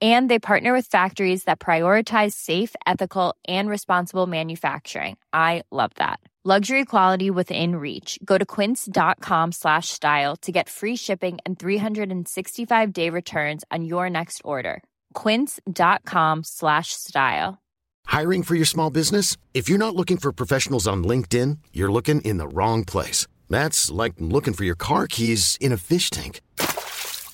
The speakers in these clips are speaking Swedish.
And they partner with factories that prioritize safe, ethical, and responsible manufacturing. I love that. Luxury quality within reach. Go to quince.com slash style to get free shipping and 365-day returns on your next order. quince.com slash style. Hiring for your small business? If you're not looking for professionals on LinkedIn, you're looking in the wrong place. That's like looking for your car keys in a fish tank.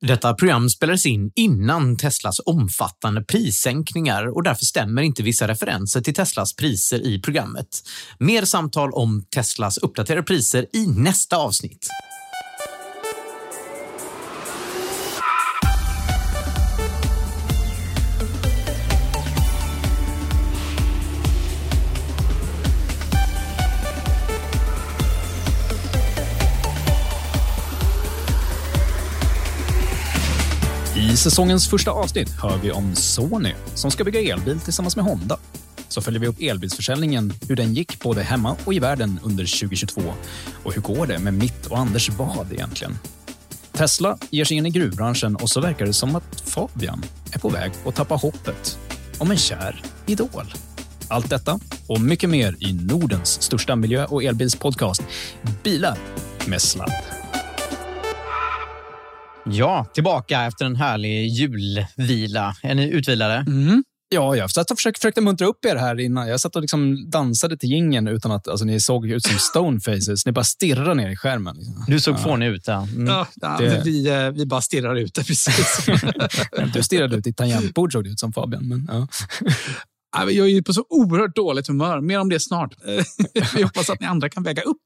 Detta program spelades in innan Teslas omfattande prissänkningar och därför stämmer inte vissa referenser till Teslas priser i programmet. Mer samtal om Teslas uppdaterade priser i nästa avsnitt. Säsongens första avsnitt hör vi om Sony som ska bygga elbil tillsammans med Honda. Så följer vi upp elbilsförsäljningen, hur den gick både hemma och i världen under 2022 och hur går det med mitt och Anders vad egentligen? Tesla ger sig in i gruvbranschen och så verkar det som att Fabian är på väg att tappa hoppet om en kär idol. Allt detta och mycket mer i Nordens största miljö och elbilspodcast Bilar med sladd. Ja, tillbaka efter en härlig julvila. Är ni utvilade? Mm. Ja, jag satt och försökte, försökte muntra upp er här innan. Jag satt och liksom dansade till gingen utan att alltså, ni såg ut som stone faces. Ni bara stirrade ner i skärmen. Liksom. Du såg Ja. fånig ut, ja. Mm. Ja, ja, Det- vi, eh, vi bara stirrar ut det precis. Du stirrade ut i tangentbord såg det ut som Fabian. Men, ja. Jag är ju på så oerhört dåligt humör. Mer om det snart. Eh, Vi hoppas att ni andra kan väga upp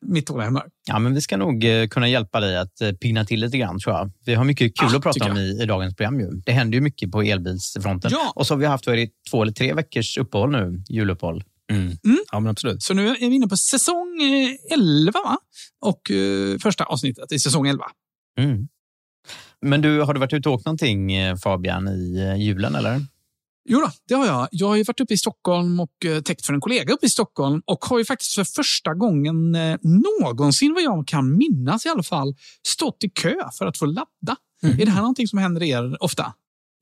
mitt dåliga humör. Ja, men vi ska nog eh, kunna hjälpa dig att eh, pigna till lite grann, tror jag. Vi har mycket kul Ja, att prata om i, i dagens program. Ju. Det händer ju mycket på elbilsfronten. Ja. Och så har vi haft det, två eller tre veckors uppehåll nu, juluppehåll. Mm. Ja, men absolut. Så nu är vi inne på säsong eh, 11 va? och eh, första avsnittet i säsong 11. Mm. Men du, har du varit ute och åkt någonting, Fabian, i julen, eller? Jo då, det har jag. Jag har ju varit uppe i Stockholm och eh, täckt för en kollega uppe i Stockholm och har ju faktiskt för första gången eh, någonsin, vad jag kan minnas i alla fall, stått i kö för att få ladda. Mm. Är det här någonting som händer er ofta?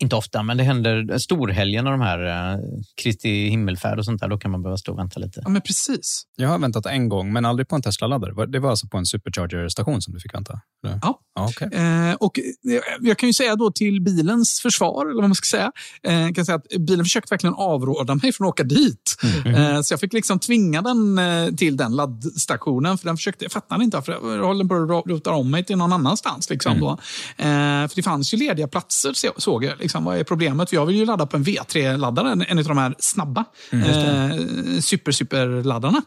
Inte ofta, men det händer storhelgen och de här eh, Kristi himmelfärd och sånt där. Då kan man behöva stå och vänta lite. Ja, men precis. Jag har väntat en gång, men aldrig på en Tesla-laddare. Det var alltså på en supercharger-station som du fick vänta? Eller? Ja. ja okay. Eh, och eh, jag kan ju säga då till bilens försvar, eller vad man ska säga, eh, kan säga att bilen försökte verkligen avråda mig från att åka dit. Mm. Eh, så jag fick liksom tvinga den eh, till den laddstationen, för den försökte, jag fattade inte varför jag håller på att rota om mig till någon annanstans. Liksom, mm. då. Eh, för det fanns ju lediga platser, såg jag. Liksom, vad är problemet? Jag vill ju ladda på en V3-laddare, en, en av de här snabba mm, super, super-laddarna.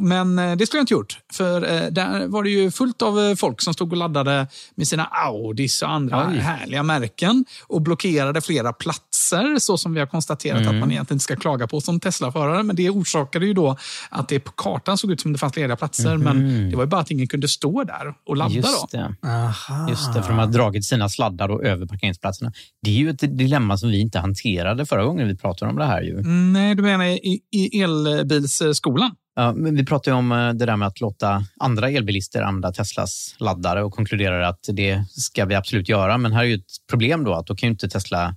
Men det skulle jag inte gjort, för där var det ju fullt av folk som stod och laddade med sina Audis och andra Oj. härliga märken och blockerade flera platser, så som vi har konstaterat mm. att man egentligen inte ska klaga på som Tesla-förare. Men det orsakade ju då att det på kartan såg ut som det fanns lediga platser, mm. men det var ju bara att ingen kunde stå där och ladda. Just det. Aha. Just det, för de har dragit sina sladdar och över parkeringsplatserna. Det är ju ett dilemma som vi inte hanterade förra gången vi pratade om det här. Ju. Mm, nej, du menar i, i elbilsskolan? Ja, men vi pratade om eh, det där med att låta andra elbilister använda Teslas laddare och konkluderar att det ska vi absolut göra. Men här är ju ett problem då att då kan ju inte Tesla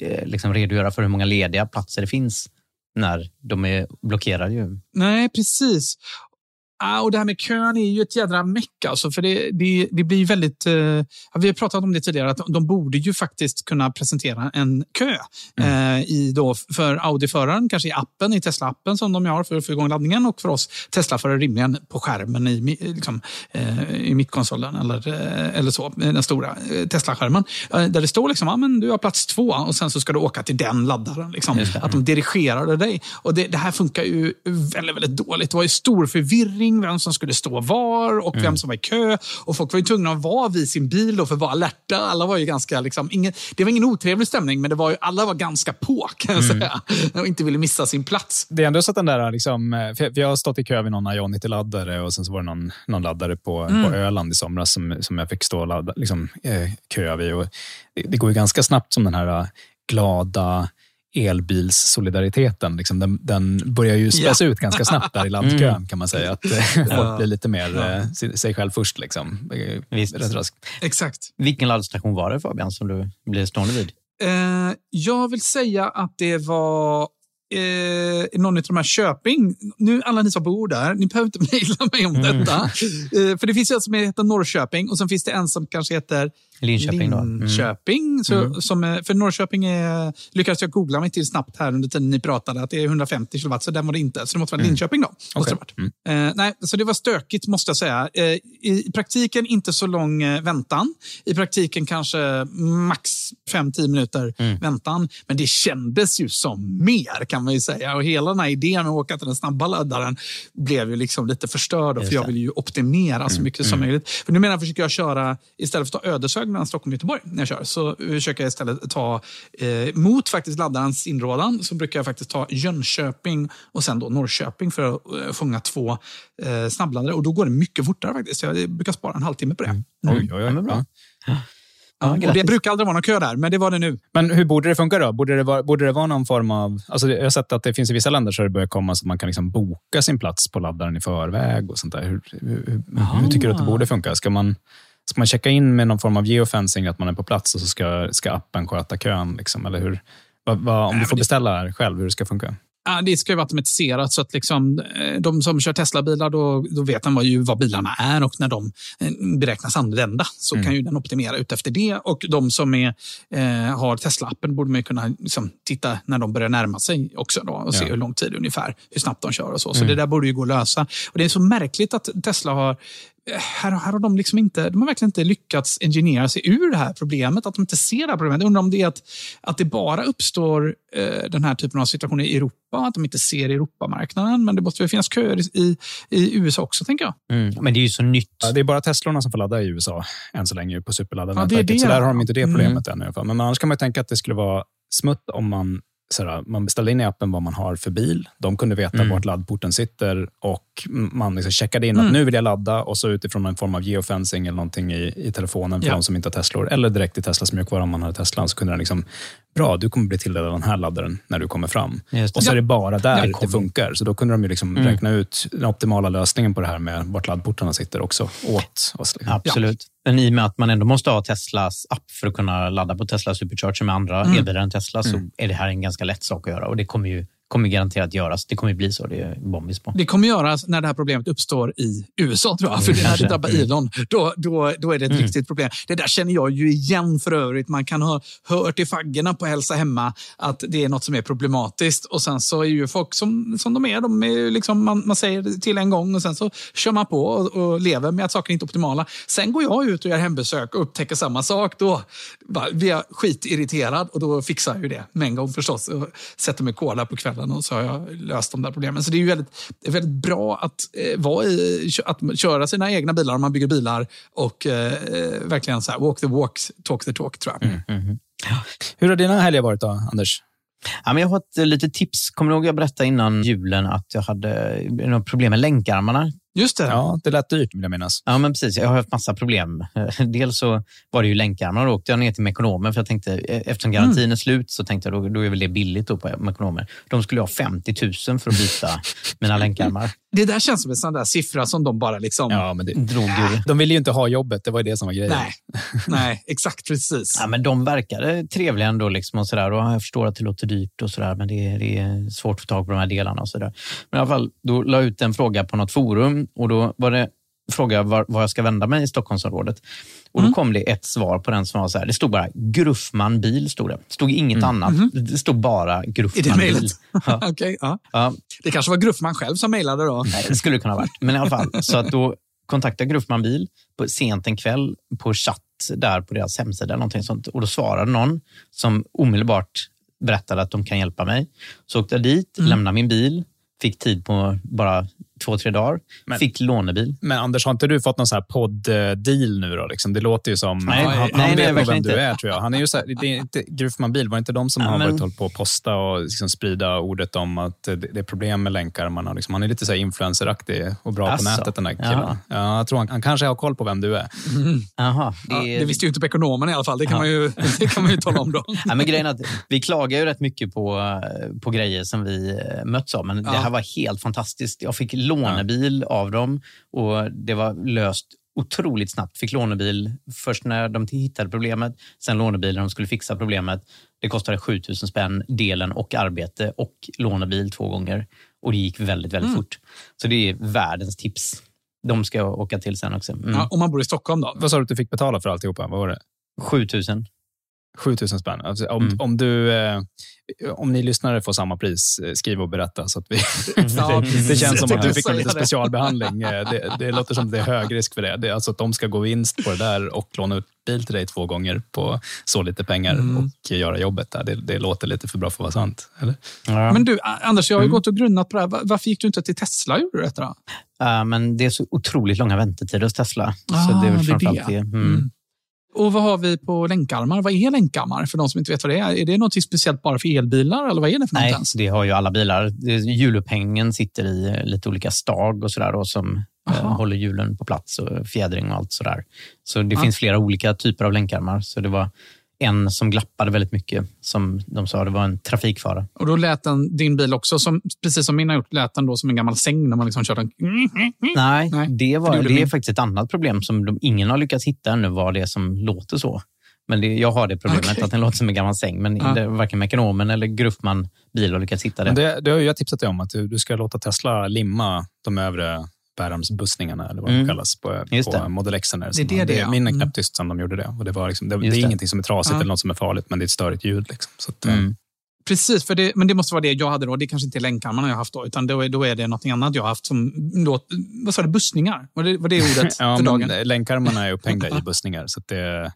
eh, liksom redogöra för hur många lediga platser det finns när de är blockerade. Ju. Nej, precis. Ah, och det här med kön är ju ett jädra meck. Alltså, för det, det, det blir väldigt... Eh, vi har pratat om det tidigare, att de borde ju faktiskt kunna presentera en kö mm. eh, i då, för Audi-föraren, kanske i appen, i Tesla-appen som de har för att få igång laddningen och för oss Tesla-förare rimligen på skärmen i, liksom, eh, i mittkonsolen eller, eh, eller så, den stora eh, Tesla-skärmen. Där det står liksom, ah, men du har plats två och sen så ska du åka till den laddaren. Liksom, att de dirigerar dig. Och det, det här funkar ju väldigt, väldigt dåligt. Det var ju stor förvirring kring vem som skulle stå var och mm. vem som var i kö. Och Folk var ju tvungna att vara vid sin bil för att vara alerta. Alla var ju ganska, liksom, ingen, det var ingen otrevlig stämning, men det var ju, alla var ganska på kan jag mm. säga. Och inte ville missa sin plats. Det är ändå så att den där, liksom, för jag har stått i kö vid någon Ionity-laddare och sen så var det någon, någon laddare på, mm. på Öland i somras som, som jag fick stå och ladda, liksom, eh, köa vid. Och det, det går ju ganska snabbt som den här glada elbilssolidariteten. Liksom, den, den börjar ju späs ja. ut ganska snabbt där i laddkön mm. kan man säga. Att eh, folk blir lite mer ja. Eh, sig själv först. Liksom. Exakt. Vilken laddstation var det Fabian som du blev stående vid? Eh, jag vill säga att det var eh, någon av de här Köping. Nu alla ni som bor där, ni behöver inte mejla mig om mm. detta. Eh, för det finns en som heter Norrköping och sen finns det en som kanske heter Linköping. Då. Mm. Linköping. Så, mm. som, för Norrköping är, lyckades jag googla mig till snabbt här under tiden ni pratade att det är 150 kilowatt, så den var det inte. Så det måste vara mm. Linköping då. Okay. Mm. eh, nej, så det var stökigt måste jag säga. Eh, i, praktiken inte så lång eh, väntan. I praktiken kanske max 5-10 minuter mm. väntan. Men det kändes ju som mer kan man ju säga. Och hela den här idén med att åka till den snabba laddaren blev ju liksom lite förstörd. För jag vill ju optimera så mm. mycket som möjligt. För nu menar jag försöker jag köra, istället för att ta Ödeshög mellan Stockholm och Göteborg när jag kör. Så försöker jag istället ta, eh, mot faktiskt laddarens inrådan, så brukar jag faktiskt ta Jönköping och sen då Norrköping för att eh, fånga två eh, snabbladdare. Och då går det mycket fortare faktiskt. Jag brukar spara en halvtimme på det. Mm. Oj, oj, oj. bra. Ja, det brukar aldrig vara någon kö där, men det var det nu. Men hur borde det funka då? Borde det vara, borde det vara någon form av... Alltså jag har sett att det finns i vissa länder så det börjar komma så att man kan liksom boka sin plats på laddaren i förväg och sånt där. Hur, hur, hur, hur tycker du att det borde funka? Ska man Ska man checka in med någon form av geofencing, att man är på plats och så ska, ska appen sköta kön? Liksom, eller hur? Va, va, om du får beställa själv, hur det ska funka? Ja, det ska ju vara automatiserat så att liksom, eh, de som kör Tesla-bilar då, då vet man ju vad bilarna är och när de eh, beräknas använda så mm. kan ju den optimera ut efter det. Och de som är, eh, har Tesla-appen borde man kunna liksom, titta när de börjar närma sig också då, och ja. se hur lång tid ungefär, hur snabbt de kör och så. Så mm. det där borde ju gå att lösa. Och Det är så märkligt att Tesla har här, här har de liksom inte, de har verkligen inte lyckats engineera sig ur det här problemet, att de inte ser det här problemet. Jag undrar om det är att, att det bara uppstår eh, den här typen av situationer i Europa, att de inte ser Europamarknaden. Men det måste väl finnas köer i, i USA också, tänker jag. Mm, men det är ju så nytt. Ja, det är bara Teslorna som får ladda i USA än så länge på superladdarnätverket. Ja, så där har de inte det problemet mm. än i alla fall. Men annars kan man tänka att det skulle vara smutt om man sådär, man beställde in i appen vad man har för bil. De kunde veta mm. vart laddporten sitter och man liksom checkade in mm. att nu vill jag ladda och så utifrån en form av geofencing eller någonting i, i telefonen för ja. de som inte har Teslor eller direkt i Teslas mjukvara om man har Tesla så kunde den liksom bra, du kommer bli tilldelad den här laddaren när du kommer fram. Det. Och så är det bara där Ja. det funkar. Så då kunde de ju liksom räkna ut den optimala lösningen på det här med vart laddportarna sitter också åt oss. Liksom. Absolut. Men i och med att man ändå måste ha Teslas app för att kunna ladda på Tesla Supercharger med andra elbilar än Tesla så är det här en ganska lätt sak att göra och det kommer ju kommer garanterat göras. Det kommer bli så, det är bombis på. Det kommer göras när det här problemet uppstår i USA, tror jag. För det när det drabbar Elon, då, då, då är det ett riktigt problem. Det där känner jag ju igen för övrigt. Man kan ha hört i faggorna på Hälsa Hemma att det är något som är problematiskt. Och sen så är ju folk som, som de är. De är liksom, man, man säger till en gång och sen så kör man på och, och lever med att saker inte är optimala. Sen går jag ut och gör hembesök och upptäcker samma sak. Då bara, blir jag skitirriterad och då fixar jag ju det med en gång förstås. Och sätter mig kola på kvällen och så har jag löst de där problemen. Så det är ju väldigt, det är väldigt bra att, eh, vara i, att köra sina egna bilar om man bygger bilar och eh, eh, verkligen så här, walk the walk, talk the talk tror jag. Hur har dina helger varit då, Anders? Ja, men jag har ett litet tips. Kommer du ihåg jag berättade innan julen att jag hade några problem med länkarmarna? Just det. Ja, det lät dyrt vill jag minnas. Ja, men precis. Jag har haft massa problem. Dels så var det ju länkarmar. Då åkte jag ner till Mekonomen för jag tänkte, eh, eftersom garantin är slut så tänkte jag då, då är väl det billigt då på Mekonomen. De skulle ha 50 000 för att byta mina länkarmar. Det där känns som en sån där siffra som de bara liksom... Ja, men det, Drog ur. de ville ju inte ha jobbet, det var ju det som var grejen. Nej, nej, exakt precis. Ja, men de verkade trevliga ändå. Liksom och så där. Och jag förstår att det låter dyrt och så där, men det är, det är svårt att få tag på de här delarna. och så där. Men i alla fall, då la jag ut en fråga på något forum och då var det fråga var, var jag ska vända mig i Stockholmsområdet. Och då kom det ett svar på den som var så här. Det stod bara Gruffman bil. Stod det. det stod inget annat. Det stod bara I det Gruffman bil. Ja. Okej, ja. Ja, Det kanske var Gruffman själv som mejlade då. Nej, det skulle det kunna ha varit. Men i alla fall, så att då kontaktade Gruffman bil på, sent en kväll på chatt där på deras hemsida. Någonting sånt. Och då svarade någon som omedelbart berättade att de kan hjälpa mig. Så åkte jag dit, lämnade min bil, fick tid på bara två, tre dagar, Men- fick lånebil. Men Anders, har inte du fått någon här podd-deal nu då? Liksom? Det låter ju som... Nej, han nej, han nej, vet nog vem du inte. är, tror jag. Han är ju så här, det är inte Grufman bil, var det inte de som Ja, har men- varit hållit på att posta och liksom sprida ordet om att det, det är problem med länkarmarna? Liksom. Han är lite så här influenceraktig och bra Asså? på nätet, den där killen. Ja. Ja. jag tror han, han kanske har koll på vem du är. Jaha, det, Ja, det visste ju inte på ekonomen i alla fall. Det kan, man, ju, det kan man ju tala om då. Ja, men grejen att vi klagar ju rätt mycket på, på grejer som vi eh, möts av, men det här var helt fantastiskt. Jag fick lånebil av dem och det var löst otroligt snabbt. Fick lånebil först när de hittade problemet, sen lånebil när de skulle fixa problemet. Det kostade 7000 spänn, delen och arbete och lånebil två gånger. Och det gick väldigt, väldigt fort. Så det är världens tips. De ska jag åka till sen också. Mm. Ja, om man bor i Stockholm då. Vad sa du att du fick betala för alltihopa? Vad var det? 7000. 7000 spänn. Alltså, om, Mm. om, du, eh, om ni lyssnare får samma pris, eh, skriv och berätta. Så att vi, Ja, det, det känns som att du fick en lite specialbehandling. Eh, Det, det låter som att det är hög risk för det. det är alltså att de ska gå vinst på det där och låna ut bil till dig två gånger på så lite pengar Mm. och göra jobbet. Där. Det, det låter lite för bra för att vara sant. Eller? Ja. Men du, Anders, jag har ju gått och grunnat på det här. Va- Varför gick du inte till Tesla gjorde detta? Då? Ja, men det är så otroligt långa väntetider hos Tesla. så Ah, det är väl framförallt det. det. Mm. Och vad har vi på länkarmar? Vad är länkarmar för de som inte vet vad det är? Är det något speciellt bara för elbilar eller vad är det för något Nej, ens? det har ju alla bilar. Hjulupphängen sitter i lite olika stag och sådär som eh, Aha. håller hjulen på plats och fjädring och allt sådär. Så det Ja. finns flera olika typer av länkarmar. Så det var en som glappade väldigt mycket, som de sa, det var en trafikfara. Och då lät den, din bil också, som, precis som min har gjort, lät den då som en gammal säng när man liksom kör den. Nej, Nej, det, var, det det är min. faktiskt ett annat problem som de, ingen har lyckats hitta ännu, vad det är som låter så. Men det, jag har det problemet Okej. att den låter som en gammal säng, men Ja. det, varken Mekonomen eller Gruffman bil har lyckats hitta det. Men det, det har jag tipsat dig om, att du, du ska låta Tesla limma de övre bärarmsbussningarna, eller vad Mm. de kallas, på, Just på. Model X. Det är det det är, Min är mm. knäpptyst som de gjorde det. Och det, var liksom, det, det är det. ingenting som är trasigt Ja. eller något som är farligt, men det är ett störigt ljud. Liksom. Så att, eh, Mm. Precis, för det, men det måste vara det jag hade då. Det kanske inte är länkarmarna jag har haft då, utan då är, då är det något annat jag har haft som då, vad sa du, bussningar? Var det, var det ordet Ja, för dagen? länkarmarna är upphängda i bussningar. Så det,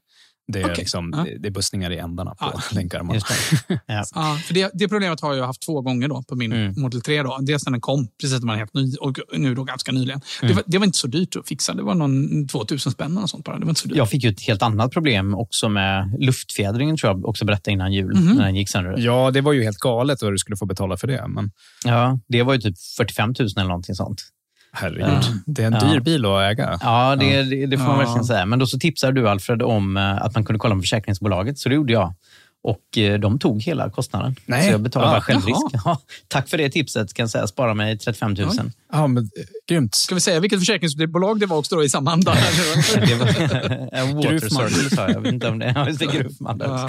det, är Okej. liksom, Ja. det är bussningar i ändarna på Ja. länkarmarna. Det. Ja. Ja, för det, det problemet har jag haft två gånger då på min Mm. Model 3. Då. Dels när den kom, precis när man är helt ny, och nu då ganska nyligen. Mm. Det, var, det var inte så dyrt att fixa. Det var någon 2000 spänn och sånt bara. Det var inte så dyrt. Jag fick ju ett helt annat problem också med luftfjädringen, tror jag också berättade innan jul, Mhm. när den gick sönder. Ja, det var ju helt galet vad du skulle få betala för det. Men Ja, det var ju typ 45 000 eller någonting sånt. Herregud, Ja. det är en Ja. dyr bil att äga. Ja, det, det, det får man Ja. verkligen säga. Men då så tipsade du, Alfred, om eh, att man kunde kolla med försäkringsbolaget, så det gjorde jag. Och eh, de tog hela kostnaden. Nej. Så jag betalade Ah, bara självrisk. Ja, tack för det tipset, kan jag säga. Spara mig 35 000. Ja, men, eh, grymt. Ska vi säga vilket försäkringsbolag det var också då i samma anda? Det var water Grufman. circle, sa jag. Jag vet inte om det ja, just det. Grufman. Ja.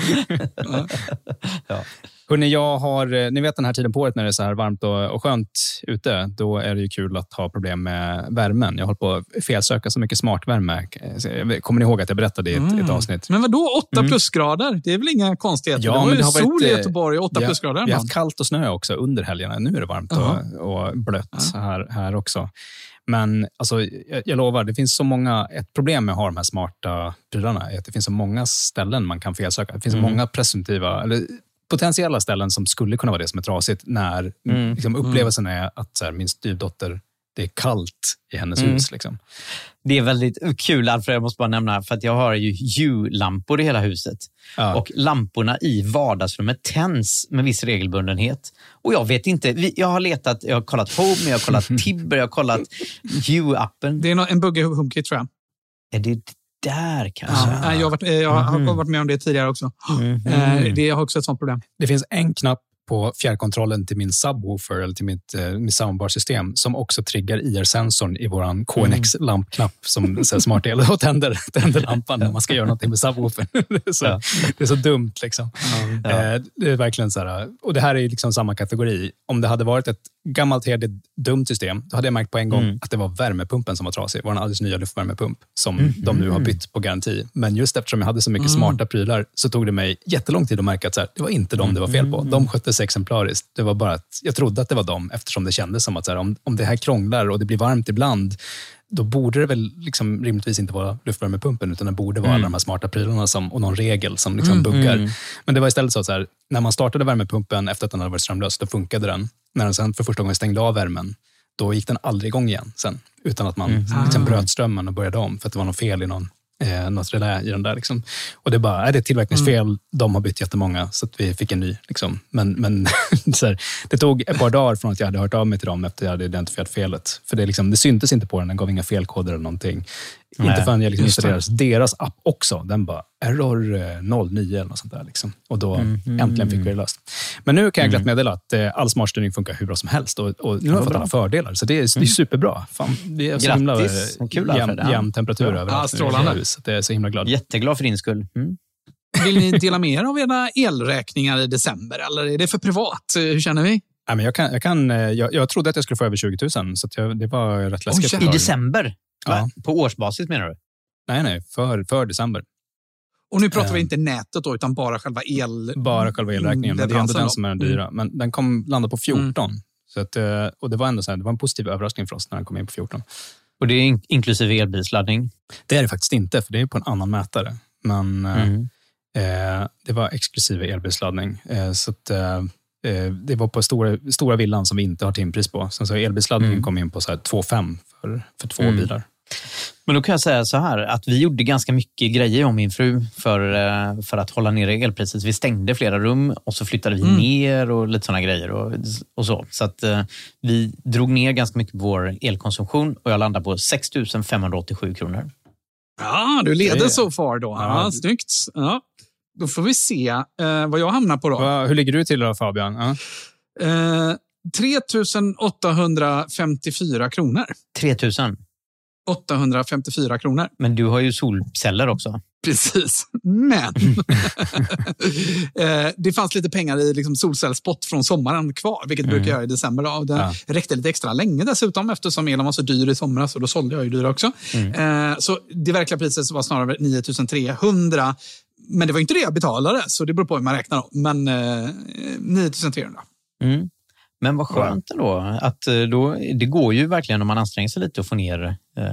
Ja. Hörrni, jag har, eh, ni vet den här tiden på året när det är så här varmt och, och skönt ute. Då är det ju kul att ha problem med värmen. Jag håller på att felsöka så mycket smartvärme. Eh, Kommer ni ihåg att jag berättade i ett, ett avsnitt? Men vadå, åtta plusgrader? Det är väl inga konstigheter? det var ju har sol i eh, Göteborg och åtta vi har- plusgrader. Vi har haft kallt och snö också under helgerna. Nu är det varmt och, och blött här, här också. Men alltså, jag, jag lovar, det finns så många... Ett problem med att ha de här smarta prylarna är att det finns så många ställen man kan felsöka. Det finns så många presumtiva, eller potentiella ställen som skulle kunna vara det som är trasigt när liksom, upplevelsen är att så här, min styvdotter, det är kallt i hennes hus. Liksom. Det är väldigt kul, Alfred, jag måste bara nämna, för att jag har ju Hue-lampor i hela huset. Ja. Och lamporna i vardagsrummet tänds med viss regelbundenhet. Och jag vet inte, jag har letat, jag har kollat Home, jag har kollat Tibber, jag har kollat Hue-appen. Det är en bugg i HomeKit tror jag. Är det där kanske? Ja. Jag, har varit, eh, jag har varit med om det tidigare också. Eh, Det har också ett sånt problem. Det finns en knapp på fjärrkontrollen till min subwoofer eller till mitt, eh, mitt soundbar-system som också triggar IR-sensorn i vår KNX-lampknapp som smart el och tänder, tänder lampan när man ska göra någonting med subwoofern. Det är så, det är så dumt. Liksom. Eh, Det är verkligen så här, och det här är liksom samma kategori. Om det hade varit ett gammalt heligt dumt system, då hade jag märkt på en gång att det var värmepumpen som var trasig. Vår alldeles nya luftvärmepump som de nu har bytt på garanti. Men just eftersom jag hade så mycket smarta prylar så tog det mig jättelång tid att märka att så här, det var inte dem det var fel på. De sköttes exemplariskt. Det var bara att jag trodde att det var dem eftersom det kändes som att så här, om, om det här krånglar och det blir varmt ibland, då borde det väl liksom rimligtvis inte vara luftvärmepumpen, utan det borde vara alla de här smarta prylarna som, och någon regel som liksom buggar. Men det var istället så att så här, när man startade värmepumpen efter att den hade varit strömlös, då funkade den. När den sen för första gången stängde av värmen, då gick den aldrig igång igen sen. Utan att man liksom bröt strömmen och började om för att det var något fel i någon eh, något relä i den där. Liksom. Och det är bara, är det är tillverkningsfel, de har bytt jättemånga så att vi fick en ny. Liksom. Men, men här, det tog ett par dagar från att jag hade hört av mig till dem efter att jag hade identifierat felet. För det, liksom, det syntes inte på den, den gav inga felkoder eller någonting. Inte förrän jag liksom installerade deras app också. Den bara, error eh, 09 eller något sånt där. Liksom. Och då äntligen fick vi det löst. Men nu kan jag glatt meddela att eh, all smartstyrning funkar hur bra som helst. Och, och nu har jag fått alla fördelar, så det är, det är superbra. Fan, det är så Grattis. himla kul, jämn, jämn temperatur Ja, överallt. i strålande. huset. Det är så himla glad. Jätteglad för din skull. Mm. Vill ni dela med er av era elräkningar i december eller är det för privat? Eh, Hur känner vi? Nej, men jag, kan, jag, kan, eh, jag, jag trodde att jag skulle få över 20 000, så att jag, det var rätt läskigt. Oj, I december? Ja. På årsbasis menar du? Nej, nej, för, för december. Och nu pratar vi Eh. inte nätet då, utan bara själva el... Bara själva elräkningen, men det är ändå den som är den dyra. Men den kom landa på 14. Så att, eh, och det var ändå så här, det var en positiv överraskning för oss när den kom in på 14. Och det är in- inklusive elbilsladdning? Det är det faktiskt inte, för det är på en annan mätare. Men eh, Mm. eh, det var exklusive elbilsladdning. Eh, så att, eh, eh, det var på stora, stora villan som vi inte har timpris på. Sen så elbilsladdningen kom in på så här 2,5 för, för två Mm. bilar. Men då kan jag säga så här, att vi gjorde ganska mycket grejer om min fru för, eh, för att hålla nere elpriset. Vi stängde flera rum och så flyttade vi ner och lite sådana grejer. Och, och så så att eh, vi drog ner ganska mycket på vår elkonsumtion och jag landade på 6 587 kronor. Ja, du leder så far då. Ja, Ja. Snyggt. Ja. Då får vi se eh, vad jag hamnar på då. Va, hur ligger du till då, Fabian? Ja. Eh, 3 854 kronor. 3 000. 854 kronor. Men du har ju solceller också. Precis. Men eh, det fanns lite pengar i liksom solcellspott från sommaren kvar, vilket brukar göra i december. Då. Det Ja. räckte lite extra länge dessutom eftersom elen var så dyr i somras och då sålde jag ju dyra också. Eh, så det verkliga priset var snarare 9300. Men det var inte det jag betalade, så det beror på hur man räknar. Men eh, 9300. Mm. Men vad skönt ändå. Att eh, då, det går ju verkligen om man anstränger sig lite att få ner... Eh,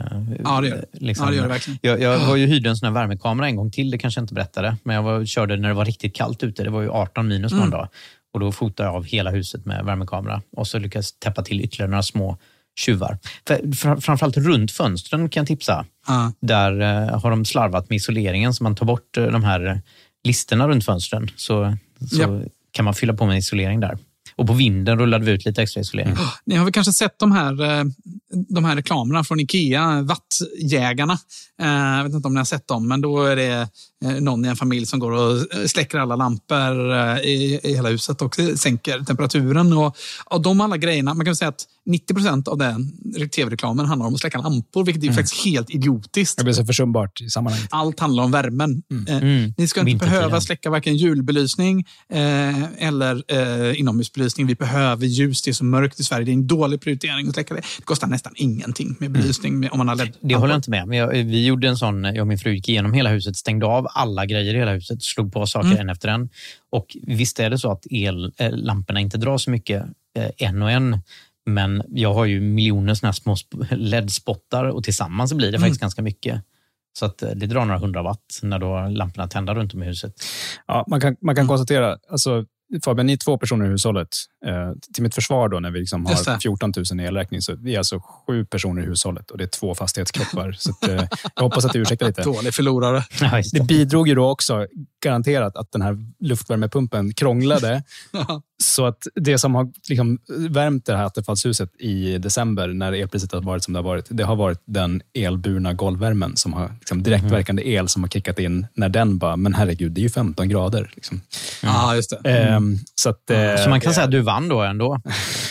Ja, det gör liksom- Ja, det gör det verkligen. Jag, jag var ju hyrde en sån här värmekamera en gång till, det kanske jag inte berättade. Men jag var, körde när det var riktigt kallt ute. Det var ju 18 minus Mm. någon dag. Och då fotade jag av hela huset med värmekamera. Och så lyckades täppa till ytterligare några små tjuvar. För, fr- framförallt runt fönstren kan jag tipsa. Ja. Där eh, har de slarvat med isoleringen så man tar bort eh, de här listerna runt fönstren. Så, så Ja. kan man fylla på med isolering där. Och på vinden rullade vi ut lite extra isolering. Ni har väl kanske sett de här eh, de här reklamerna från Ikea, Vattjägarna. Eh, jag vet inte om ni har sett dem, men då är det eh, någon i en familj som går och släcker alla lampor i, i hela huset och sänker temperaturen. Och, och de alla grejerna, man kan säga att 90 procent av den tv-reklamen handlar om att släcka lampor, vilket är mm. faktiskt helt idiotiskt. Det blir så försumbart i sammanhanget. Allt handlar om värmen. Mm. Eh, mm. Ni ska inte behöva släcka varken julbelysning eh, eller eh, inomhusbelysning. Vi behöver ljus. Det är så mörkt i Sverige. Det är en dålig prioritering att släcka det. Det kostar nästan ingenting med belysning mm. om man har LED. Det håller jag inte med om. Vi gjorde en sån, jag och min fru gick igenom hela huset, stängde av alla grejer i hela huset, slog på saker mm. en efter en. Och visst är det så att ellamporna inte drar så mycket en och en. Men jag har ju miljoner såna små LED-spottar och tillsammans blir det mm. faktiskt ganska mycket. Så att eh, det drar några hundra watt när då lamporna tänder runt om i huset. Ja, man kan, man kan mm. konstatera, alltså, Fabian, ni är två personer i hushållet. Eh, till mitt försvar då, när vi liksom har 14 000 i elräkning, så vi är alltså sju personer i hushållet och det är två fastighetskroppar. så att, eh, jag hoppas att du ursäktar lite. Dålig förlorare. Det bidrog ju då också garanterat att den här luftvärmepumpen krånglade. så att det som har liksom värmt det här attefallshuset i december, när elpriset har varit som det har varit, det har varit den elburna golvvärmen som har liksom direktverkande el som har kickat in när den bara, men herregud, det är ju 15 grader. Liksom. Mm. Ja, just det. Mm. Ehm, så, att, så man kan säga att du vann då ändå?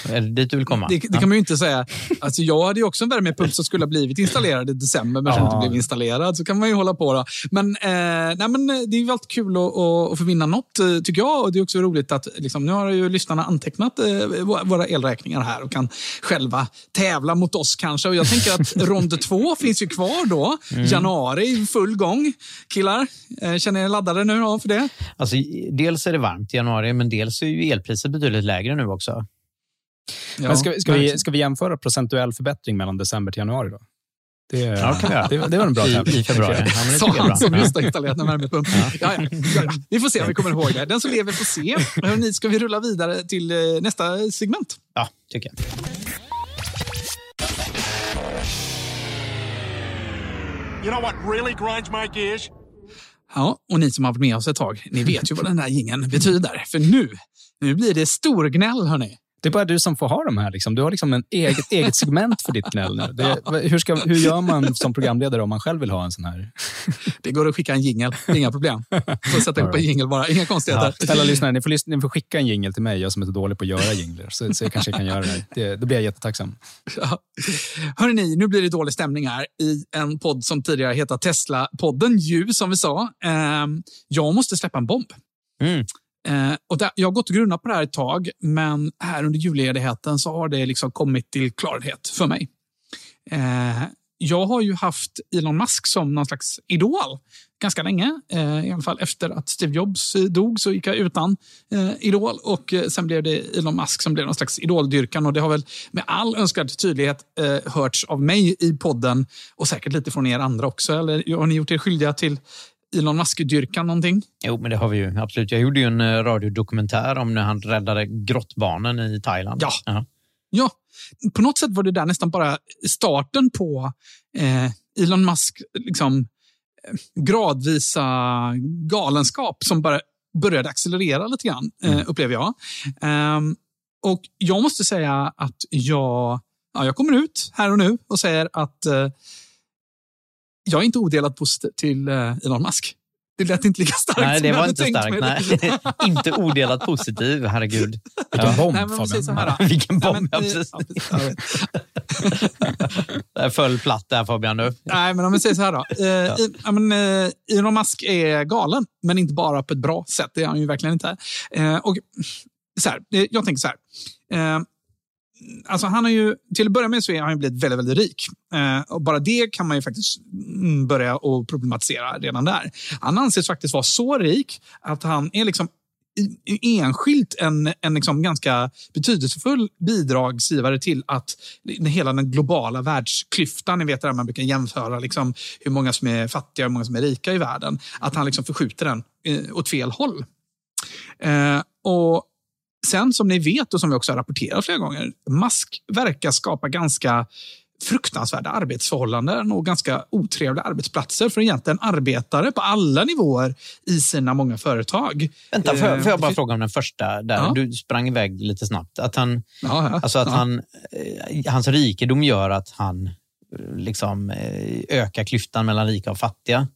Är det dit du vill komma? Det, det kan man ju inte säga. Alltså, jag hade ju också en värmepump som skulle ha blivit installerad i december, men ja. inte blev installerad. Så kan man ju hålla på. Då. Men, eh, nej, men det är ju alltid kul att, att, få vinna något, eh, tycker jag. Och Det är också roligt att liksom, nu har ju lyssnarna antecknat eh, våra elräkningar här och kan själva tävla mot oss kanske. Och jag tänker att rond två finns ju kvar då. Mm. Januari, full gång. Killar, eh, känner ni er laddade nu då för det? Alltså, dels är det varmt i januari, men dels är ju elpriset betydligt lägre nu också. Ja, men ska, ska, vi, ska vi jämföra procentuell förbättring mellan december till januari? Då? Det, ja, kan vi det, det var en bra tävling. I februari. Sa han som just har installerat en värmepump. Ja, ja, ja, Vi får se om vi kommer ihåg det. Den som lever får se. Hörrni, ska vi rulla vidare till eh, nästa segment? Ja, tycker jag. You know what really grinds my gears? Ja, och ni som har varit med oss ett tag, ni vet ju vad den här gingen betyder. För nu, nu blir det storgnäll, hörni. Det är bara du som får ha de här. Liksom. Du har liksom en eget, eget segment för ditt gnäll nu. Det, hur, ska, hur gör man som programledare om man själv vill ha en sån här? Det går att skicka en jingel, inga problem. Får sätta ihop en jingel bara, inga konstigheter. Ja, snälla lyssnare, ni får, ni får skicka en jingel till mig, jag som är så dålig på att göra jinglar. Så, så jag kanske kan göra det. det. Då blir jag jättetacksam. Ja. Hörrni, nu blir det dålig stämning här i en podd som tidigare hetat Tesla-podden, ju som vi sa. Ehm, jag måste släppa en bomb. Mm. Eh, och där, jag har gått och grunnat på det här ett tag, men här under julledigheten så har det liksom kommit till klarhet för mig. Eh, jag har ju haft Elon Musk som någon slags idol ganska länge. Eh, I alla fall efter att Steve Jobs dog så gick jag utan eh, idol och eh, sen blev det Elon Musk som blev någon slags idoldyrkan och det har väl med all önskvärd tydlighet eh, hörts av mig i podden och säkert lite från er andra också. Eller har ni gjort er skyldiga till Elon Musk-dyrkan någonting? Jo, men det har vi ju absolut. Jag gjorde ju en eh, radiodokumentär om när han räddade grottbarnen i Thailand. Ja. Uh-huh. ja, på något sätt var det där nästan bara starten på eh, Elon Musk liksom, eh, gradvisa galenskap som bara började accelerera lite grann, eh, mm. upplever jag. Um, och jag måste säga att jag, ja, jag kommer ut här och nu och säger att eh, jag är inte odelat positiv till eh, Elon Musk. Det lät inte lika starkt Nej, det var inte starkt. Nej. inte odelat positiv, herregud. Vilken bomb, Nej, men så här, Vilken bomb, ja, precis. det föll platt där Fabian nu. Nej, men om vi säger så här då. Eh, ja. men, eh, Elon Musk är galen, men inte bara på ett bra sätt. Det är han ju verkligen inte. Och, så här, jag tänker så här. Alltså han har ju, till att börja med så har han blivit väldigt, väldigt rik. Eh, och bara det kan man ju faktiskt mm, börja och problematisera redan där. Han anses faktiskt vara så rik att han är liksom enskilt en, en liksom ganska betydelsefull bidragsgivare till att hela den globala världsklyftan, ni vet där man brukar jämföra liksom hur många som är fattiga och hur många som är rika i världen, att han liksom förskjuter den eh, åt fel håll. Eh, och Sen som ni vet och som vi också har rapporterat flera gånger, Musk verkar skapa ganska fruktansvärda arbetsförhållanden och ganska otrevliga arbetsplatser för egentligen arbetare på alla nivåer i sina många företag. Vänta, får jag, får jag bara Eh, fråga om den första? Där. Ja. Du sprang iväg lite snabbt. Att han, Ja, alltså att ja. han, eh, hans rikedom gör att han eh, liksom, eh, ökar klyftan mellan rika och fattiga.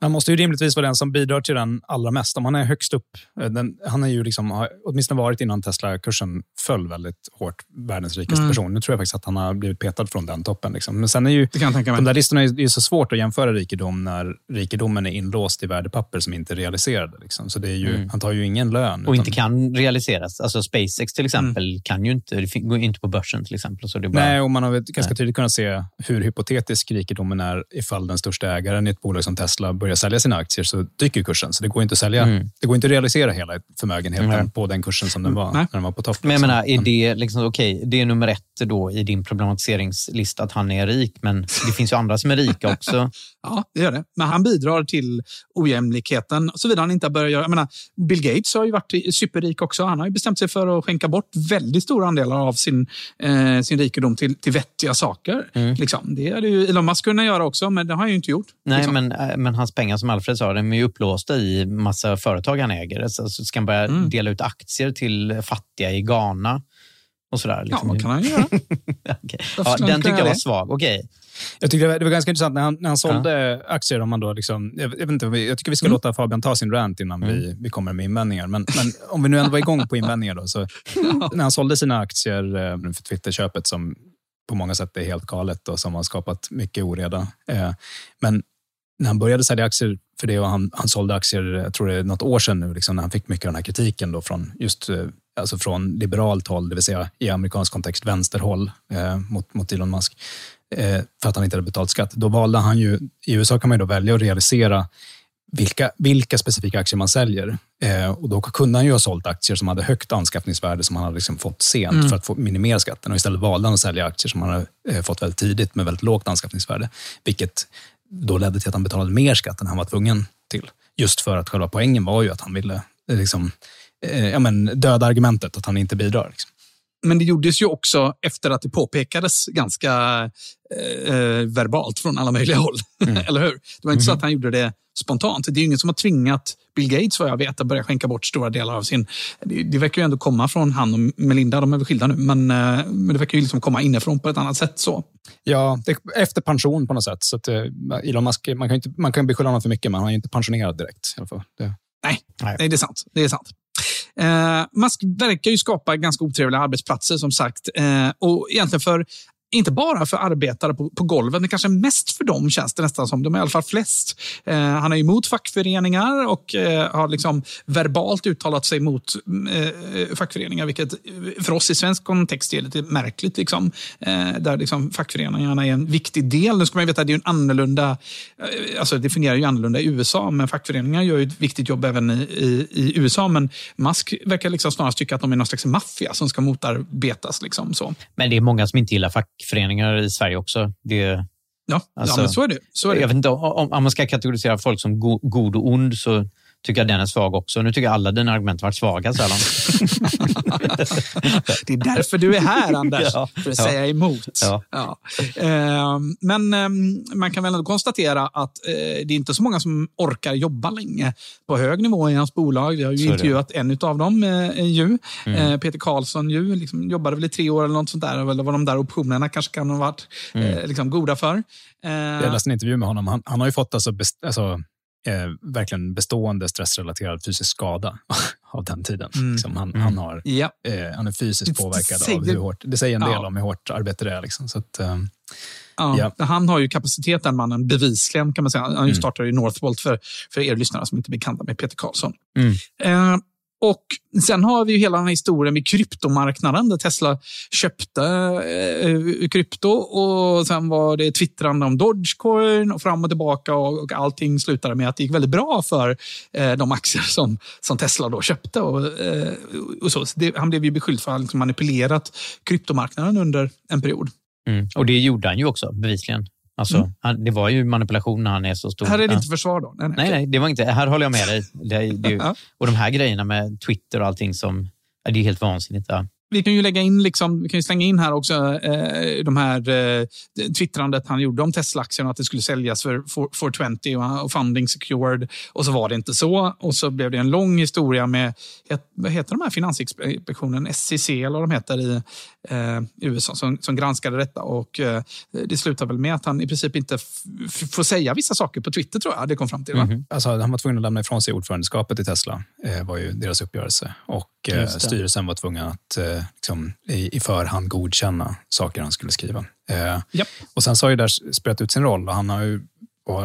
Han måste ju rimligtvis vara den som bidrar till den allra mest. Om han är högst upp. eh, Den, han är ju liksom, har åtminstone varit innan Tesla-kursen föll väldigt hårt, världens rikaste Mm. person. Nu tror jag faktiskt att han har blivit petad från den toppen. Liksom. Men sen är ju Det kan jag tänka mig. de där listorna är, är så svårt att jämföra rikedom när rikedomen är inlåst i värdepapper som inte är realiserade. Liksom. Så det är ju, Mm. han tar ju ingen lön. Och utan- inte kan realiseras. Alltså SpaceX till exempel kan ju inte, det går inte på börsen till exempel. Så det bara, Nej, och man har väl ganska tydligt kunnat se hur hypotetisk rikedomen är ifall den största ägaren i ett bolag som Tesla börjar sälja sina aktier så dyker kursen. Så det går inte att sälja. Mm. Det går inte realisera hela förmögenheten Nej. på den kursen som den var Nej. när den var på topp. Men jag liksom. menar, är Men- det liksom, okej, det är nummer ett då i din problematiseringslista att han är rik, men det finns ju andra som är rika också. Ja, det gör det. Men han bidrar till ojämlikheten såvida han inte börjar göra... Jag menar, Bill Gates har ju varit superrik också. Han har ju bestämt sig för att skänka bort väldigt stora andelar av sin, eh, sin rikedom till, till vettiga saker. Mm. Liksom. Det hade ju Elon Musk kunnat göra också, men det har han ju inte gjort. Nej, liksom. men, äh, men hans pengar som Alfred sa, de är ju upplåsta i massa företag han äger. Så, så ska han börja Mm. dela ut aktier till fattiga i Ghana och sådär. Ja, Liksom. vad kan han göra? Varför ja, den tycker kunna jag var svag. Okej. Jag tyckte det var, ganska intressant när han, när han sålde aktier. Om man då liksom, jag, jag, vet inte, jag tycker vi ska låta Fabian ta sin rant innan vi, vi kommer med invändningar. Men, men om vi nu ändå var igång på invändningar. Då, så, när han sålde sina aktier eh, för Twitterköpet som på många sätt är helt galet och som har skapat mycket oreda. Eh, men när han började sälja aktier för det och han, han sålde aktier, jag tror det är något år sedan nu, liksom, när han fick mycket av den här kritiken då från just eh, alltså från liberalt håll, det vill säga i amerikansk kontext vänsterhåll eh, mot, mot Elon Musk, eh, för att han inte hade betalt skatt. Då valde han ju, i USA kan man då välja att realisera vilka, vilka specifika aktier man säljer. Eh, och då kunde han ju ha sålt aktier som hade högt anskaffningsvärde som han hade liksom fått sent för att få minimera skatten. Och istället valde han att sälja aktier som han hade eh, fått väldigt tidigt med väldigt lågt anskaffningsvärde. Vilket då ledde till att han betalade mer skatt än han var tvungen till. Just för att själva poängen var ju att han ville liksom, eh, ja, men, döda argumentet att han inte bidrar. Liksom. Men det gjordes ju också efter att det påpekades ganska eh, eh, verbalt från alla möjliga håll. Eller hur? Det var inte så att han gjorde det spontant. Det är ju ingen som har tvingat Bill Gates, vad jag vet, att börja skänka bort stora delar av sin... Det, det verkar ju ändå komma från han och Melinda, de är väl skilda nu, men, eh, men det verkar ju liksom komma inifrån på ett annat sätt. så. Ja, det, efter pension på något sätt. Så att, eh, Elon Musk, man kan, ju inte, man kan beskylla honom för mycket, men han är ju inte pensionerad direkt. I alla fall. Det, Nej, Nej. nej. det är sant. Det är sant. Eh, Musk verkar ju skapa ganska otrevliga arbetsplatser som sagt. Eh, och egentligen för inte bara för arbetare på, på golvet, men kanske mest för dem känns det nästan som. De är i alla fall flest. Eh, han är emot fackföreningar och eh, har liksom verbalt uttalat sig mot eh, eh, fackföreningar, vilket för oss i svensk kontext är lite märkligt. Liksom. Eh, där liksom fackföreningarna är en viktig del. Nu ska man veta att det är en annorlunda, eh, alltså det fungerar ju annorlunda i USA, men fackföreningar gör ju ett viktigt jobb även i, i, i USA. Men Musk verkar liksom snarast tycka att de är någon slags maffia som ska motarbetas. Liksom, så. Men det är många som inte gillar fackföreningar i Sverige också. Det, Ja, Alltså, ja men så är det. Så är det. jag vet inte, om, om man ska kategorisera folk som go, god och ond så tycker jag den är svag också. Nu tycker jag alla dina argument har varit svaga så här långt. Det är därför du är här, Anders. Ja, för att ja. säga emot. Ja. Ehm, men ehm, man kan väl ändå konstatera att eh, det är inte så många som orkar jobba länge på hög nivå i hans bolag. Vi har ju Så det. intervjuat en av dem, eh, ju. Mm. Eh, Peter Karlsson, ju, liksom, jobbade väl i tre år eller något sånt där. Eller vad de där optionerna kanske kan ha varit Mm. liksom, goda för. Jag läste en intervju med honom. Han, han har ju fått alltså, best, alltså, eh, verkligen bestående stressrelaterad fysisk skada av den tiden. Mm. Liksom han, Mm. han, har, ja. eh, han är fysiskt påverkad säger- av hur hårt... Det säger en del Ja. om hur hårt arbete det är. Liksom. Så att, eh, Ja, Ja. Han har ju kapacitet den mannen, bevisligen kan man säga. Han Mm. startade ju Northvolt för, för er lyssnare som inte är bekanta med Peter Karlsson. Mm. Och sen har vi ju hela den här historien med kryptomarknaden där Tesla köpte eh, eh, krypto och sen var det twittrande om Dogecoin och fram och tillbaka och, och allting slutade med att det gick väldigt bra för eh, de aktier som, som Tesla då köpte. Och, eh, och så. Så det, han blev ju beskylld för att ha liksom manipulerat kryptomarknaden under en period. Mm. Och det gjorde han ju också, bevisligen. Alltså, Mm. han, det var ju manipulation när han är så stor. Här är det inte försvar då. Nej, nej. Nej, nej, det var inte. Här håller jag med dig. Det, det, Ja. och de här grejerna med Twitter och allting som... Det är helt vansinnigt. Ja. Vi kan ju lägga in, liksom, vi kan ju slänga in här också eh, de här eh, twittrandet han gjorde om Tesla-aktien att det skulle säljas för 420 och, och funding secured. Och så var det inte så. Och så blev det en lång historia med, vad heter de här Finansinspektionen, SCC eller vad de heter i eh, USA som, som granskade detta. Och eh, det slutade väl med att han i princip inte får säga vissa saker på Twitter tror jag det kom fram till. Mm -hmm. alltså, han var tvungen att lämna ifrån sig ordförandeskapet i Tesla, eh, var ju deras uppgörelse. Och eh, styrelsen var tvungen att liksom, i, i förhand godkänna saker han skulle skriva. Eh, yep. Och sen så har ju där spelat ut sin roll och han har ju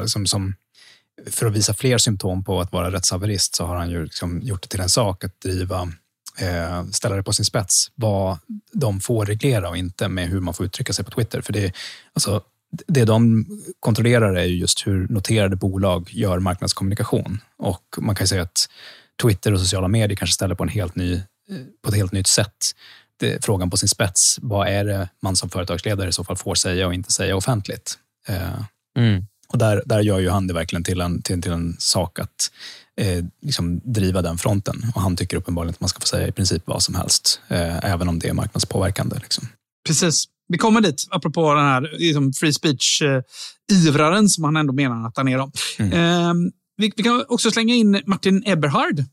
liksom, som, för att visa fler symptom på att vara rättshaverist så har han ju liksom gjort det till en sak att driva eh, ställa det på sin spets vad de får reglera och inte med hur man får uttrycka sig på Twitter. För det, alltså, det de kontrollerar är just hur noterade bolag gör marknadskommunikation. Och man kan säga att Twitter och sociala medier kanske ställer på, en helt ny, på ett helt nytt sätt det, frågan på sin spets. Vad är det man som företagsledare i så fall får säga och inte säga offentligt? Eh, mm. Och där, där gör ju han det verkligen till en, till, till en sak att eh, liksom driva den fronten. Och han tycker uppenbarligen att man ska få säga i princip vad som helst, eh, även om det är marknadspåverkande. Liksom. Precis. Vi kommer dit, apropå den här liksom free speech-ivraren som han ändå menar att han är. Då. Mm. Eh, vi, vi, kan också slänga in Martin Eberhard.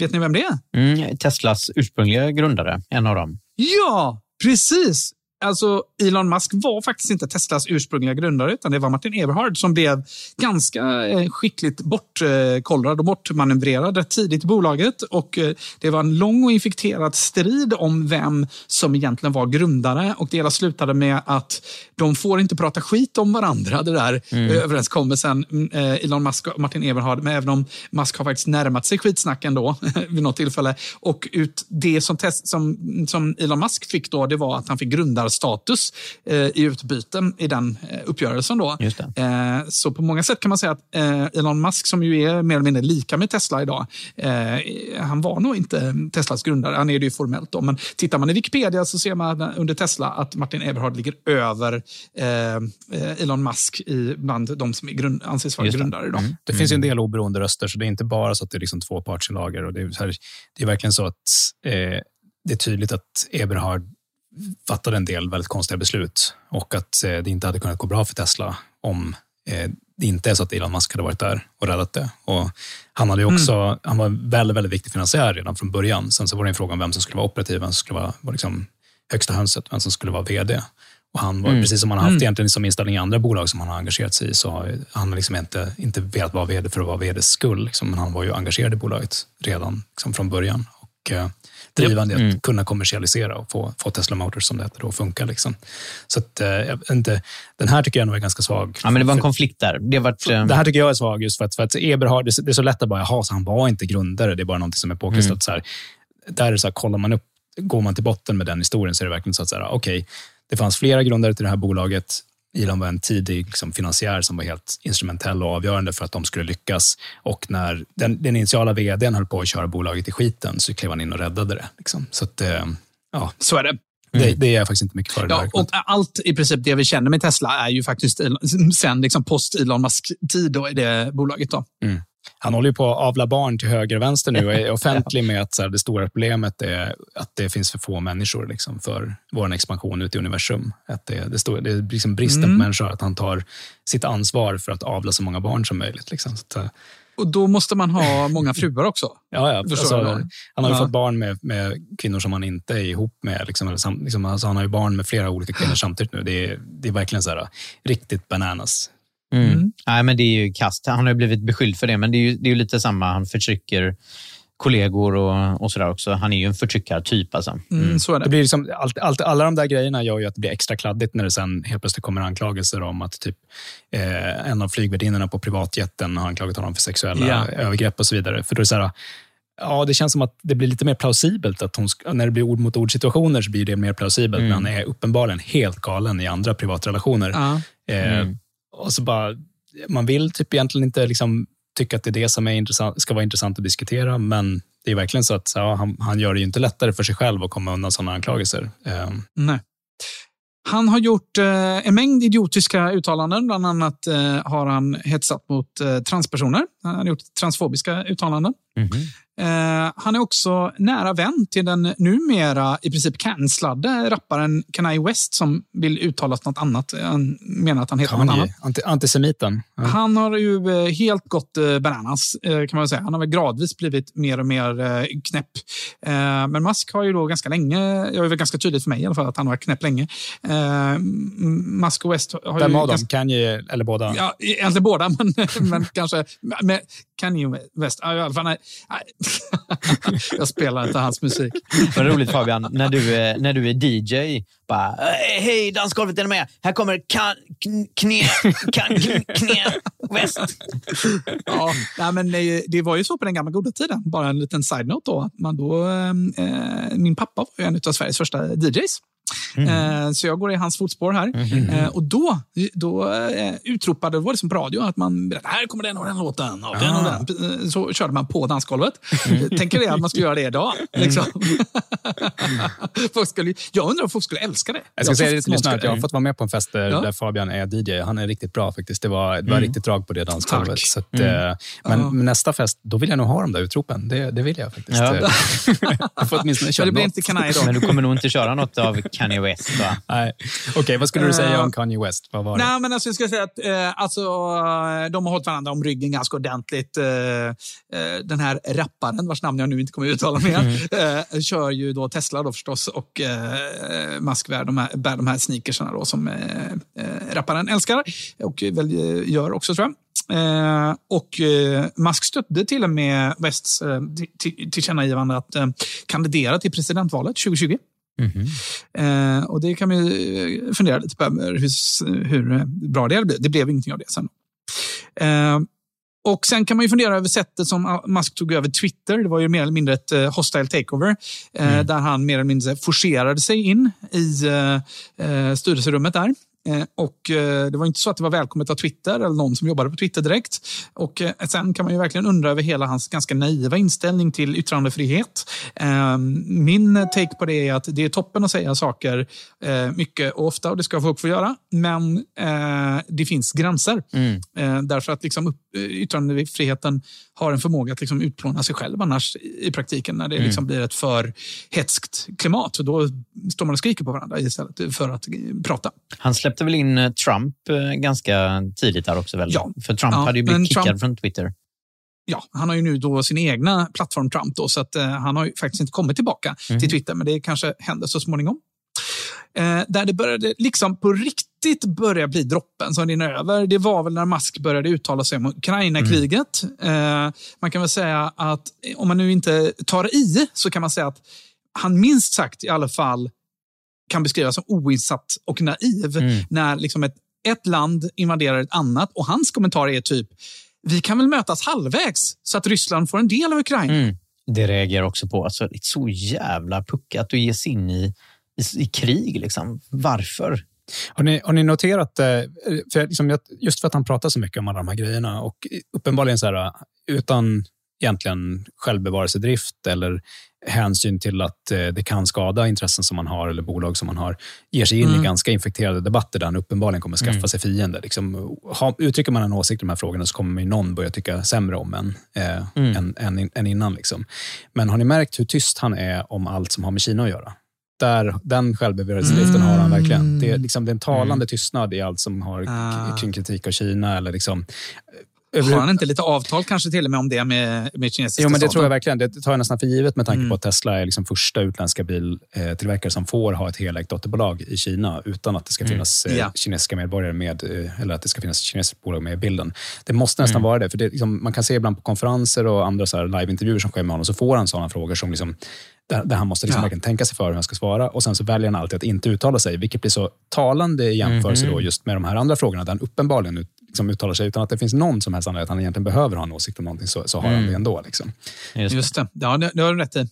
Vet ni vem det är? Mm, Teslas ursprungliga grundare, en av dem. Ja, precis. Alltså, Elon Musk var faktiskt inte Teslas ursprungliga grundare, utan det var Martin Eberhard som blev ganska eh, skickligt bortkollrad och bortmanövrerad rätt tidigt i bolaget. Och eh, det var en lång och infekterad strid om vem som egentligen var grundare. Och det hela slutade med att de får inte prata skit om varandra, det där mm. överenskommelsen, eh, Elon Musk och Martin Eberhard. Men även om Musk har faktiskt närmat sig skitsnack ändå vid något tillfälle. Och ut det som, test, som, som Elon Musk fick då, det var att han fick grundar status eh, i utbyte i den eh, uppgörelsen. Då. Eh, så på många sätt kan man säga att eh, Elon Musk, som ju är mer eller mindre lika med Tesla idag, eh, han var nog inte Teslas grundare. Han är det ju formellt. Då. Men tittar man i Wikipedia så ser man under Tesla att Martin Eberhard ligger över eh, Elon Musk i, bland de som är grund, anses vara grundare. Idag. Mm. Det finns en del oberoende röster, så det är inte bara så att det är liksom två partsinlagor. Och det, är det är verkligen så att eh, det är tydligt att Eberhard fattade en del väldigt konstiga beslut och att eh, det inte hade kunnat gå bra för Tesla om eh, det inte är så att Elon Musk hade varit där och räddat det. Och han, hade också, mm. han var väldigt, väldigt viktig finansiär redan från början. Sen så var det en fråga om vem som skulle vara operativ, vem som skulle vara, var liksom högsta hönset, vem som skulle vara vd. Och han var, mm. Precis som han har haft mm. egentligen som inställning i andra bolag som han har engagerat sig i, så har han liksom inte, inte velat vara vd för att vara vds skull. Liksom, men han var ju engagerad i bolaget redan liksom från början. Och, eh, drivande mm. att kunna kommersialisera och få, få Tesla Motors som det heter att funka. Liksom. Så att, eh, inte, den här tycker jag nog är ganska svag. Ja, men det var en konflikt där. Det, varit, um... det här tycker jag är svag just för att, för att Eberhard, det, det är så lätt att bara, jaha, så han var inte grundare, det är bara någonting som är påklistrat. Mm. Så här, där är det så här, kollar man upp, går man till botten med den historien så är det verkligen så att, okej, okay, det fanns flera grundare till det här bolaget. Elon var en tidig liksom, finansiär som var helt instrumentell och avgörande för att de skulle lyckas. Och när den, den initiala vdn höll på att köra bolaget i skiten så klev han in och räddade det. Liksom. Så, att, eh, ja. så är det. Det, det, är jag faktiskt inte mycket för. Ja, och allt i princip det vi känner med Tesla är ju faktiskt sen liksom post Elon Musk-tid i det bolaget. Då. Mm. Han håller ju på att avla barn till höger och vänster nu och är offentlig med att så här, det stora problemet är att det finns för få människor liksom, för vår expansion ut i universum. Att det, det, står, det är liksom bristen mm. på människor, att han tar sitt ansvar för att avla så många barn som möjligt. Liksom. Så att, eh, och då måste man ha många fruar också? ja, ja. Alltså, han har ju ja. fått barn med, med, kvinnor som han inte är ihop med. Liksom, eller sam, liksom, alltså, han har ju barn med flera olika kvinnor samtidigt nu. Det är, det är verkligen så här, riktigt bananas. Mm. Mm. Nej, men det är ju kast. Han har blivit beskylld för det, men det är ju, det är ju lite samma. Han förtrycker kollegor och, och sådär också. Han är ju en förtryckartyp. Alltså. Mm. mm. så är det. det blir liksom, allt, allt, alla de där grejerna gör ju att det blir extra kladdigt när det sen helt plötsligt kommer anklagelser om att typ, eh, en av flygvärdinnorna på privatjetten har anklagat honom för sexuella ja. övergrepp och så vidare. För då är det så här, Ja, det känns som att det blir lite mer plausibelt. att hon, När det blir ord mot ord situationer så blir det mer plausibelt. Mm. Men han är uppenbarligen helt galen i andra privatrelationer. Ja. Eh, mm. Och så bara, man vill typ egentligen inte liksom tycka att det är det som är intressant, ska vara intressant att diskutera, men det är verkligen så att ja, han, han gör det ju inte lättare för sig själv att komma undan sådana anklagelser. Um. Nej. Han har gjort eh, en mängd idiotiska uttalanden. Bland annat eh, har han hetsat mot eh, transpersoner. Han har gjort transfobiska uttalanden. Mm -hmm. Eh, han är också nära vän till den numera i princip cancellade rapparen Kanye West som vill uttalas något annat. Han menar att han heter något annat. Kanye, anti, antisemiten. Ja. Han har ju eh, helt gått eh, bananas, kan man säga. Han har väl gradvis blivit mer och mer knäpp. Men Musk har ju då ganska länge, det är väl ganska tydligt för mig i alla fall, att han har varit knäpp länge. Musk och West har Vem ju av dem? Kanye eller båda? Ja, egentligen båda, men, men kanske med Kanye West. Ja, fall, nej. Jag spelar inte hans musik. Vad roligt Fabian, när du, är- när du är DJ, bara "Eh, hej dansgolvet är med? Här kommer kan, kn- knä, kan, kn- knä, väst. Ja, nej, men det, det var ju så på den gamla goda tiden. Bara en liten side-note då. Att man då eh, min pappa var ju en av Sveriges första DJs. Eh, så jag går i hans fotspår här. Eh, och då, då eh, utropade, det var det som på radio, att man berättade, här kommer den och den låten. Och den och den. Eh, Så körde man på dansgolvet. Mm. Tänker det att man skulle göra det idag. Liksom. folk skulle, jag undrar om folk skulle älska det. Jag ska säga tror till någon lyssnarna att jag har fått vara med på en fest där, Ja. där Fabian är DJ. Han är riktigt bra faktiskt. Det var, det var riktigt drag på det dansgolvet. Så att, eh, men Ja. men nästa fest, då vill jag nog ha de där utropen. Det, det vill jag faktiskt. Ja. Jag får åtminstone Men köra det blir något. inte då. Men du kommer nog inte köra något av Kanye West. Okej, vad skulle du säga Eh, om Kanye West? Vad var det? Nej, men alltså, jag ska säga att eh, alltså, eh, de har hållit varandra om ryggen ganska ordentligt. Eh, eh, den här rapparen, vars namn jag nu inte kommer att uttala mer, eh, kör ju då Tesla då förstås och eh, Musk bär de här, bär de här sneakersarna då, som eh, eh, rapparen älskar och väl eh, gör också tror jag. Eh, och eh, Musk stödde till och med Wests eh, till- till- tillkännagivande att eh, kandidera till presidentvalet 2020. Eh, och det kan vi eh, fundera lite på hur, hur bra det blir. Det blev ingenting av det sen. Eh, och Sen kan man ju fundera över sättet som Musk tog över Twitter. Det var ju mer eller mindre ett eh, hostile takeover. Eh, Där han mer eller mindre forcerade sig in i styrelserummet där. Eh, och eh, Det var inte så att det var välkommet av Twitter eller någon som jobbade på Twitter direkt. Och eh, Sen kan man ju verkligen undra över hela hans ganska naiva inställning till yttrandefrihet. Eh, Min take på det är att det är toppen att säga saker mycket och ofta och det ska folk få göra. Men det finns gränser. Eh, därför att liksom, yttrandefriheten har en förmåga att liksom utplåna sig själv annars i praktiken när det liksom blir ett för hetskt klimat. Så då står man och skriker på varandra istället för att prata. Han släppte väl in eh, Trump eh, ganska tidigt där också väl? Ja. För Trump Ja, hade ju blivit kickad Trump- från Twitter. Ja, han har ju nu då sin egna plattform Trump då, så att, eh, han har ju faktiskt inte kommit tillbaka till Twitter, men det kanske händer så småningom. Eh, där det började liksom på riktigt börja bli droppen som rinner över, det var väl när Musk började uttala sig om Ukraina-kriget. Eh, man kan väl säga att eh, om man nu inte tar i så kan man säga att han minst sagt i alla fall kan beskrivas som oinsatt och naiv när liksom ett, ett land invaderar ett annat och hans kommentar är typ vi kan väl mötas halvvägs så att Ryssland får en del av Ukraina. Mm. Det reagerar också på. Alltså, det är så jävla puckat att ge sig in i, i, i krig. Liksom. Varför? Har ni, har ni noterat, eh, för liksom, just för att han pratar så mycket om alla de här grejerna och uppenbarligen så här, utan egentligen självbevarelsedrift eller hänsyn till att eh, det kan skada intressen som man har eller bolag som man har, ger sig in Mm. i ganska infekterade debatter där han uppenbarligen kommer skaffa sig fiender. Liksom, ha, uttrycker man en åsikt i de här frågorna så kommer någon börja tycka sämre om en eh, än, än, än innan. Liksom. Men har ni märkt hur tyst han är om allt som har med Kina att göra? Där, den självbevarelsedriften har han verkligen. Det är, liksom, det är en talande tystnad i allt som har Ah. kring kritik av Kina. Eller liksom, Har han inte lite avtal kanske till och med om det med, med kinesiska Jo, men det staten? tror jag verkligen. Det tar jag nästan för givet med tanke Mm. på att Tesla är liksom första utländska biltillverkare som får ha ett helägt dotterbolag i Kina utan att det ska finnas eh, Ja. kinesiska medborgare med, eh, eller att det ska finnas kinesiska bolag med i bilden. Det måste nästan Mm. vara det. För det liksom, man kan se ibland på konferenser och andra så här liveintervjuer som sker med honom, så får han sådana frågor som liksom, där, där han måste liksom Ja. verkligen tänka sig för hur han ska svara och sen så väljer han alltid att inte uttala sig, vilket blir så talande i jämförelse Mhm. då just med de här andra frågorna där han uppenbarligen liksom uttalar sig utan att det finns någon som helst anledning att han egentligen behöver ha en åsikt om någonting, så, så har han det ändå. Liksom. Just det. Just det, ja, det, det har du rätt i.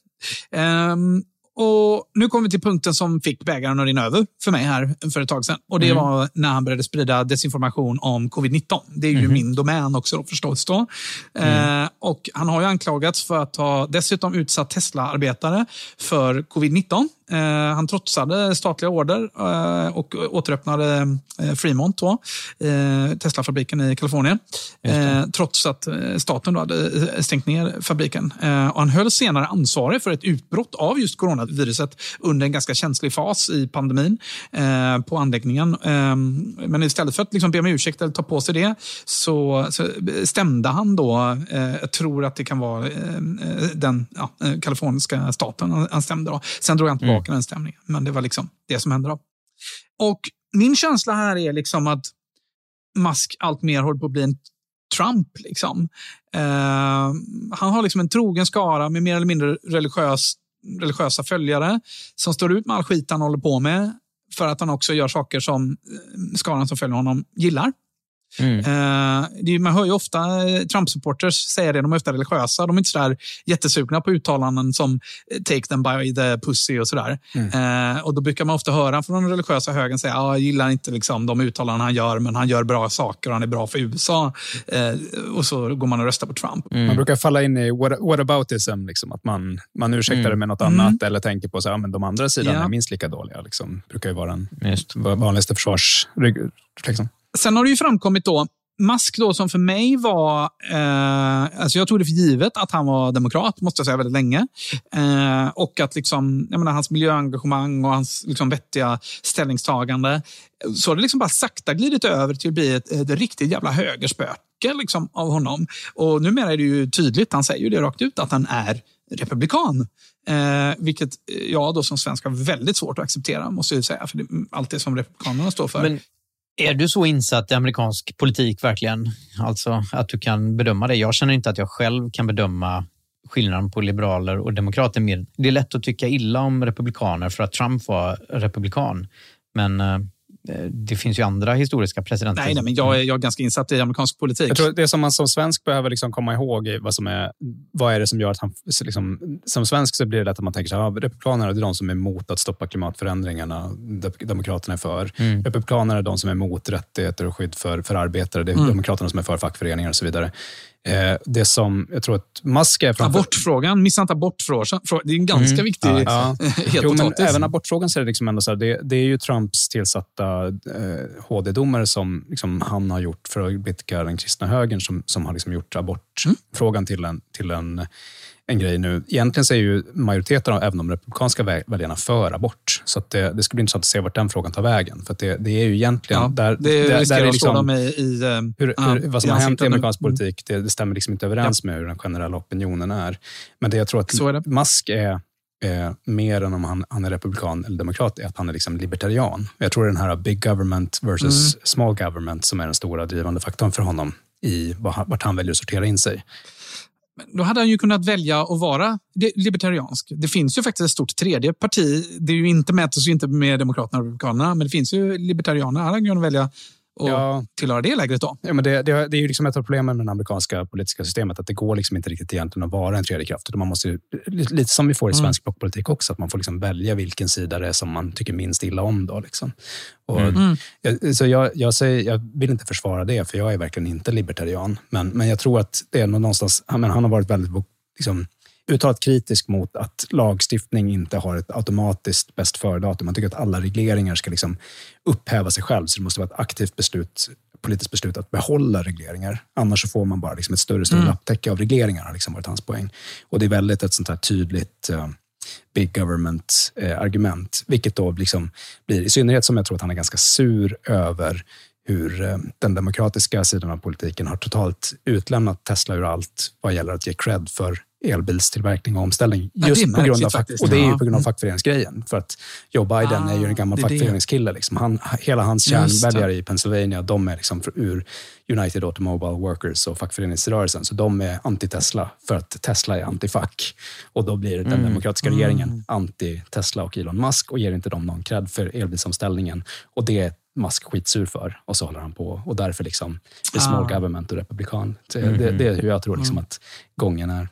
Ehm, och nu kommer vi till punkten som fick bägaren att rinna över för mig här för ett tag sedan. Och Det var när han började sprida desinformation om covid-19. Det är ju min domän också då, förstås. Då. Eh, och han har ju anklagats för att ha dessutom utsatt Tesla-arbetare för covid-19 Eh, han trotsade statliga order eh, och återöppnade eh, Fremont, då, eh, Tesla-fabriken i Kalifornien. Eh, trots att eh, staten då hade eh, stängt ner fabriken. Eh, och han höll senare ansvarig för ett utbrott av just coronaviruset under en ganska känslig fas i pandemin eh, på anläggningen. Eh, men istället för att liksom be om ursäkt eller ta på sig det så, så stämde han då, eh, jag tror att det kan vara eh, den ja, eh, kaliforniska staten han stämde. Då. Sen drog han tillbaka den stämningen, men det var liksom det som hände. Då. Och min känsla här är liksom att Musk alltmer håller på att bli en Trump. Liksom. Eh, han har liksom en trogen skara med mer eller mindre religiös, religiösa följare som står ut med all skit han håller på med för att han också gör saker som eh, skaran som följer honom gillar. Mm. Eh, man hör ju ofta eh, Trump-supporters säga det, de är ofta religiösa. De är inte så där jättesugna på uttalanden som eh, “take them by the pussy” och sådär. Eh, och då brukar man ofta höra från den religiösa högen säga ah, “jag gillar inte liksom, de uttalanden han gör, men han gör bra saker och han är bra för USA”. Eh, och så går man och röstar på Trump. Man brukar falla in i what, whataboutism, liksom, att man, man ursäktar det med något Mm. annat eller tänker på att ja, men de andra sidan Ja. är minst lika dåliga. Liksom. brukar ju vara den Just. vanligaste försvarsreflexen. Sen har det ju framkommit då, Musk då som för mig var, eh, alltså jag tog det för givet att han var demokrat, måste jag säga, väldigt länge. Eh, och att liksom, jag menar, hans miljöengagemang och hans liksom, vettiga ställningstagande. Så har det liksom bara sakta glidit över till att bli ett, ett riktigt jävla högerspöke liksom, av honom. Och numera är det ju tydligt, han säger ju det rakt ut, att han är republikan. Eh, vilket jag då som svensk har väldigt svårt att acceptera, måste jag säga. För det, allt det som republikanerna står för. Men är du så insatt i amerikansk politik verkligen? Alltså att du kan bedöma det? Jag känner inte att jag själv kan bedöma skillnaden på liberaler och demokrater mer. Det är lätt att tycka illa om republikaner för att Trump var republikan. Men eh, det finns ju andra historiska presidenter. Nej, nej, men jag är, jag är ganska insatt i amerikansk politik. Jag tror det som man som svensk behöver liksom komma ihåg är vad som är, vad är det som gör att han... Liksom, som svensk så blir det lätt att man tänker så här, ja, republikanerna är de som är emot att stoppa klimatförändringarna, de- demokraterna är för. Republikanerna är de som är emot rättigheter och skydd för, för arbetare, det är demokraterna som är för fackföreningar och så vidare. Eh, det som jag tror att Musk är framför... Abortfrågan, missa inte abortfrågan. Det är en ganska viktig Mm. Ja. het Jo, men även abortfrågan så är det liksom ändå så här, det, det är ju Trumps tillsatta eh, HD-domare som liksom han har gjort för att blidka den kristna högern som, som har liksom gjort abortfrågan till, en, till en, en grej nu. Egentligen så är ju majoriteten av även de republikanska vä- väljarna för abort. Så det, det ska bli intressant att se vart den frågan tar vägen. För det, det är ju egentligen... Ja, där, det där, riskerar är liksom- i... i eh, hur, ja, hur, vad som har hänt i amerikansk Mm. politik, det, det stämmer liksom inte överens med hur den generella opinionen är. Men det jag tror att är. Musk är eh, mer än om han, han är republikan eller demokrat, är att han är liksom libertarian. Jag tror det är den här big government versus Mm. small government som är den stora drivande faktorn för honom i vart han väljer att sortera in sig. Då hade han ju kunnat välja att vara libertariansk. Det finns ju faktiskt ett stort tredje parti. Det är ju inte mäter sig inte med Demokraterna och Republikanerna, men det finns ju libertarianer. Han hade kunnat välja att Ja. tillhöra det lägret då. Ja, men det, det, det är ju liksom ett av problemen med det amerikanska politiska systemet, att det går liksom inte riktigt egentligen att vara en tredje kraft. utan Man måste, lite som vi får i Mm. svensk blockpolitik också, att man får liksom välja vilken sida det är som man tycker minst illa om. Då, liksom. och, Mm. jag, så jag, jag, säger, jag vill inte försvara det, för jag är verkligen inte libertarian. Men, men jag tror att det är någonstans, han, han har varit väldigt liksom, uttalat kritisk mot att lagstiftning inte har ett automatiskt bäst före-datum. Man tycker att alla regleringar ska liksom upphäva sig själv, så det måste vara ett aktivt beslut, politiskt beslut att behålla regleringar. Annars så får man bara liksom ett större större lapptäcke av regleringar, har liksom varit hans poäng. Och det är väldigt ett sånt här tydligt eh, big government-argument, vilket då liksom blir, i synnerhet som jag tror att han är ganska sur över hur eh, den demokratiska sidan av politiken har totalt utlämnat Tesla ur allt vad gäller att ge cred för elbilstillverkning och omställning. Ja, Just det är på grund av, faktiskt. och det är ju Ja. på grund av fackföreningsgrejen. För att Joe Biden Ah, är ju en gammal det är det. fackföreningskille. Liksom. Han, hela hans det. kärnväljare i Pennsylvania, de är liksom ur United Automobile Workers och fackföreningsrörelsen. Så de är anti-Tesla för att Tesla är anti-fack. Och då blir den demokratiska regeringen anti-Tesla och Elon Musk och ger inte dem någon cred för elbilsomställningen. Och det är Musk skitsur för och så håller han på. Och därför liksom är small Ah. government och republikan. Så det, det är hur jag tror liksom att gången är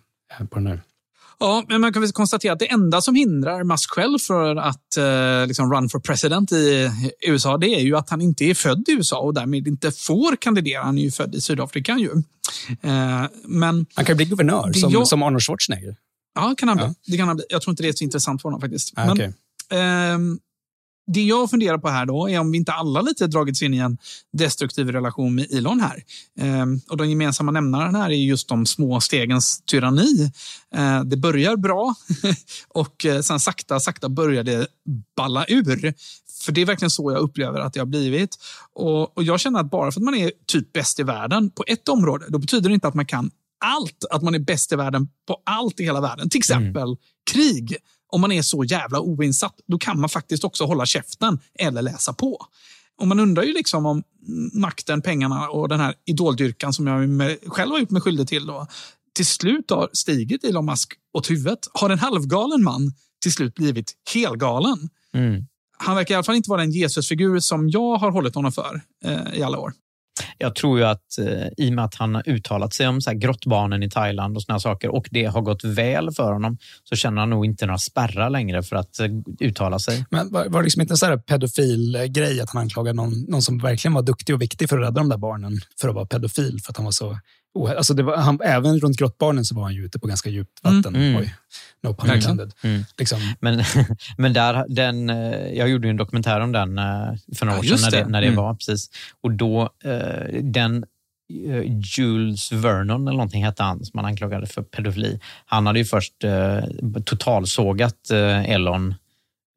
på den här. Ja, men man kan väl konstatera att det enda som hindrar Musk själv för att eh, liksom run for president i USA, det är ju att han inte är född i USA och därmed inte får kandidera. Han är ju född i Sydafrika ju. Eh, men Han kan ju bli guvernör som, jag- som Arnold Schwarzenegger. ja, kan han bli. Ja. Det kan han bli. Jag tror inte det är så intressant för honom faktiskt. Ah, men okej. ehm, det jag funderar på här då är om vi inte alla lite dragits in i en destruktiv relation med Elon här. Ehm, och den gemensamma nämnaren här är just de små stegens tyranni. Ehm, det börjar bra och eh, sen sakta, sakta börjar det balla ur. För det är verkligen så jag upplever att det har blivit. Och, och jag känner att bara för att man är typ bäst i världen på ett område, då betyder det inte att man kan allt. Att man är bäst i världen på allt i hela världen. Till exempel mm. krig om man är så jävla oinsatt, då kan man faktiskt också hålla käften eller läsa på. Och man undrar ju liksom om makten, pengarna och den här idoldyrkan som jag själv har gjort mig skyldig till då, till slut har stigit Elon Musk åt huvudet. Har en halvgalen man till slut blivit helgalen? Mm. Han verkar i alla fall inte vara den Jesusfigur som jag har hållit honom för eh, i alla år. Jag tror ju att eh, i och med att han har uttalat sig om så här grottbarnen i Thailand och såna saker och det har gått väl för honom så känner han nog inte några spärrar längre för att eh, uttala sig. Men var, var det liksom inte en sån här att han anklagade någon, någon som verkligen var duktig och viktig för att rädda de där barnen för att vara pedofil för att han var så Alltså det var, han, även runt grottbarnen så var han ju ute på ganska djupt vatten. Mm. Oj, no pun intended. Mm. Liksom. Men, men där, den, eh, jag gjorde en dokumentär om den eh, för några ja, år sedan när det, när det mm. var. precis. Och då, eh, den Jules Vernon eller någonting hette han som man anklagade för pedofili. Han hade ju först eh, totalsågat eh, Elon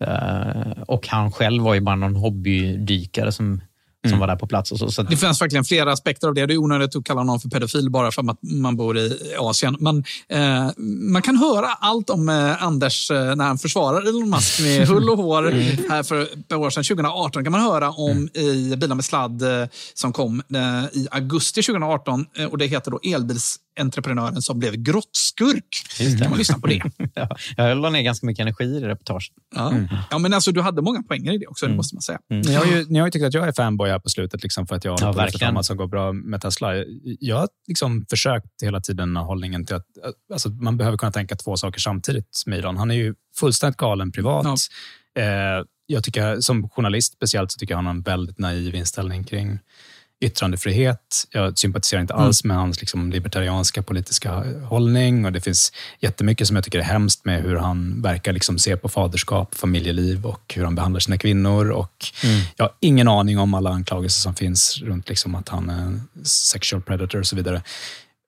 eh, och han själv var ju bara någon hobbydykare som som mm. var där på plats. Och så, så Det finns verkligen flera aspekter av det. Det är onödigt att kalla någon för pedofil bara för att man bor i Asien. Men eh, man kan höra allt om eh, Anders eh, när han försvarar Elon Musk med hull och hår. Mm. Här för ett år sedan, 2018, kan man höra om mm. i Bilar med sladd eh, som kom eh, i augusti 2018. Eh, och Det heter då Elbils entreprenören som blev grottskurk. Kan man lyssna på det? ja, jag la ner ganska mycket energi i reportaget. Ja. Mm. ja, men alltså, du hade många poänger i det också, mm. det måste man säga. Mm. Ni, har ju, ni har ju tyckt att jag är fanboy här på slutet liksom, för att jag har ja, på som går bra med Tesla. Jag har liksom försökt hela tiden hållningen till att alltså, man behöver kunna tänka två saker samtidigt med Elon. Han är ju fullständigt galen privat. Ja. Eh, jag tycker, som journalist speciellt så tycker jag han har en väldigt naiv inställning kring yttrandefrihet. Jag sympatiserar inte alls med hans liksom, libertarianska politiska hållning och det finns jättemycket som jag tycker är hemskt med hur han verkar liksom se på faderskap, familjeliv och hur han behandlar sina kvinnor. Och mm. Jag har ingen aning om alla anklagelser som finns runt liksom att han är sexual predator och så vidare.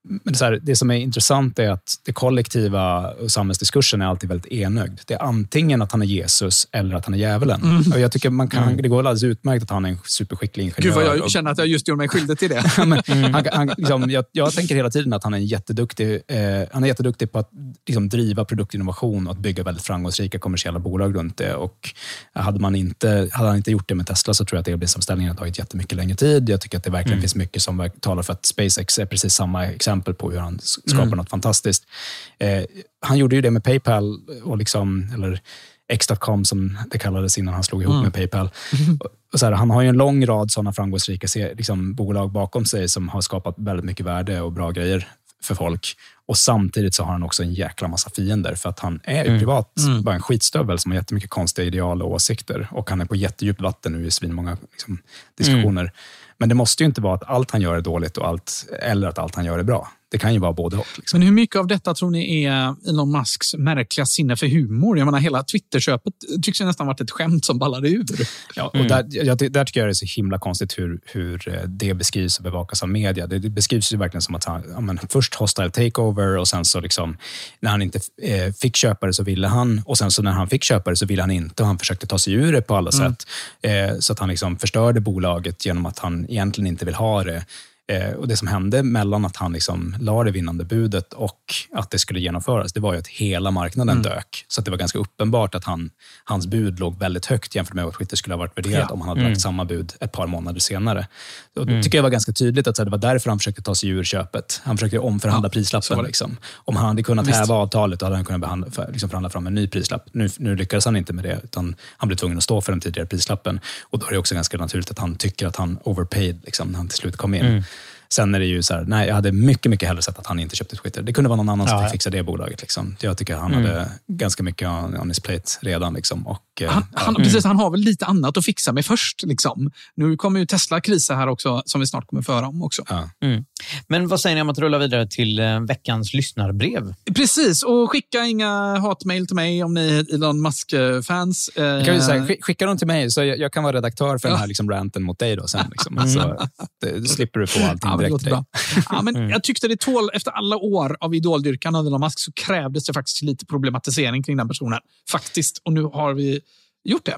Men det, här, det som är intressant är att det kollektiva och samhällsdiskursen är alltid väldigt enögd. Det är antingen att han är Jesus eller att han är djävulen. Mm. Och jag tycker man kan, mm. Det går alldeles utmärkt att han är en superskicklig ingenjör. Gud vad jag känner att jag just gjorde mig skyldig till det. Men, mm. han, han, liksom, jag, jag, tänker hela tiden att han är jätteduktig, eh, han är jätteduktig på att liksom, driva produktinnovation och att bygga väldigt framgångsrika kommersiella bolag runt det. Och hade, man inte, hade han inte gjort det med Tesla så tror jag att elbilsomställningen har tagit jättemycket längre tid. Jag tycker att det verkligen mm. finns mycket som talar för att SpaceX är precis samma exempel exempel på hur han skapar mm. något fantastiskt. Eh, han gjorde ju det med Paypal, och liksom, eller X.com som det kallades innan han slog ihop mm. med Paypal. Och så här, han har ju en lång rad sådana framgångsrika liksom, bolag bakom sig som har skapat väldigt mycket värde och bra grejer för folk. Och Samtidigt så har han också en jäkla massa fiender för att han är mm. privat mm. bara en skitstövel som har jättemycket konstiga ideal och åsikter. Och Han är på jättedjupt vatten nu i svinmånga liksom, diskussioner. Mm. Men det måste ju inte vara att allt han gör är dåligt och allt, eller att allt han gör är bra. Det kan ju vara både och. Liksom. Men hur mycket av detta tror ni är Elon Musks märkliga sinne för humor? Jag menar, hela Twitterköpet tycks ju nästan varit ett skämt som ballade ur. Ja, och mm. där, jag, där tycker jag det är så himla konstigt hur, hur eh, det beskrivs och bevakas av media. Det, det beskrivs ju verkligen som att han, ja, men först hostile takeover och sen så liksom, när han inte eh, fick köpa det så ville han och sen så när han fick köpa det så ville han inte och han försökte ta sig ur det på alla mm. sätt. Eh, så att han liksom förstörde bolaget genom att han egentligen inte vill ha det. Eh, och Det som hände mellan att han liksom la det vinnande budet och att det skulle genomföras, det var ju att hela marknaden mm. dök. Så det var ganska uppenbart att han, hans bud låg väldigt högt jämfört med vad Twitter skulle ha varit värderat ja. om han hade mm. lagt samma bud ett par månader senare. Och det mm. tycker jag var ganska tydligt att det var därför han försökte ta sig ur köpet. Han försökte omförhandla ja, prislappen. Liksom. Om han hade kunnat Visst. häva avtalet då hade han kunnat behandla, liksom förhandla fram en ny prislapp. Nu, nu lyckades han inte med det, utan han blev tvungen att stå för den tidigare prislappen. Och Då är det också ganska naturligt att han tycker att han overpaid liksom, när han till slut kom in. Mm. Sen är det ju så här, nej, jag hade mycket, mycket hellre sett att han inte köpte Twitter. Det kunde vara någon annan som fick fixa det bolaget. Liksom. Jag tycker att han mm. hade ganska mycket on his plate redan. Liksom. Och, eh, Han, han, ja. precis, han har väl lite annat att fixa med först. Liksom. Nu kommer ju Tesla krisa här också, som vi snart kommer föra om också. Ja. Men vad säger ni om att rulla vidare till eh, veckans lyssnarbrev? Precis, och skicka inga hatmejl till mig om ni är Elon Musk-fans. Eh, skicka dem till mig så jag, jag kan vara redaktör för den här liksom ranten mot dig. Då sen, liksom. så, eh, då slipper du få allting Ja, det låter bra. Ja, men Jag tyckte det tål, efter alla år av idoldyrkan av Elon Musk så krävdes det faktiskt lite problematisering kring den personen. Faktiskt. Och nu har vi gjort det.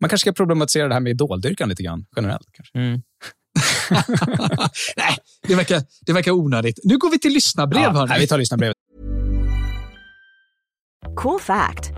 Man kanske ska problematisera det här med idoldyrkan lite grann generellt. Kanske. Mm. Nej, det verkar, det verkar onödigt. Nu går vi till lyssnarbrev. Ja, vi tar lyssnarbrevet. Cool fact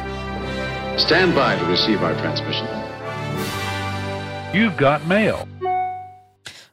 Stand by to receive our transmission. You've got mail.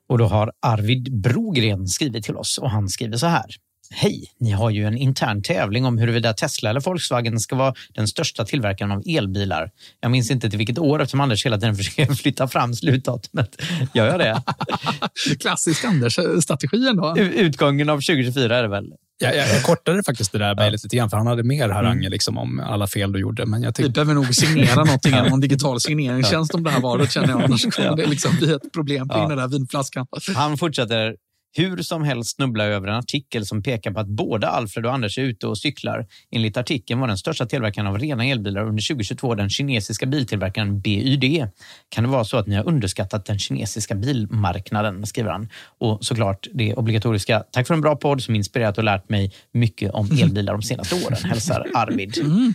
Och då har Arvid Brogren skrivit till oss och han skriver så här. Hej! Ni har ju en intern tävling om huruvida Tesla eller Volkswagen ska vara den största tillverkaren av elbilar. Jag minns inte till vilket år eftersom Anders hela tiden försöker flytta fram slutdatumet. Gör jag det? Klassisk Anders-strategi ändå. Utgången av 2024 är det väl? Jag, jag, jag kortade faktiskt det där mejlet lite grann, för han hade mer haranger Mm. liksom, om alla fel du gjorde. Men jag Vi tyckte, behöver nog signera någonting, någon digital signeringstjänst om det här valet känner jag. Annars kommer det liksom bli ett problem kring Ja. den där vinflaskan. Han fortsätter. Hur som helst snubbla över en artikel som pekar på att både Alfred och Anders är ute och cyklar. Enligt artikeln var den största tillverkaren av rena elbilar under 2022 den kinesiska biltillverkaren BYD. Kan det vara så att ni har underskattat den kinesiska bilmarknaden, skriver han. Och såklart det obligatoriska. Tack för en bra podd som inspirerat och lärt mig mycket om elbilar de senaste åren. Hälsar Arvid. Mm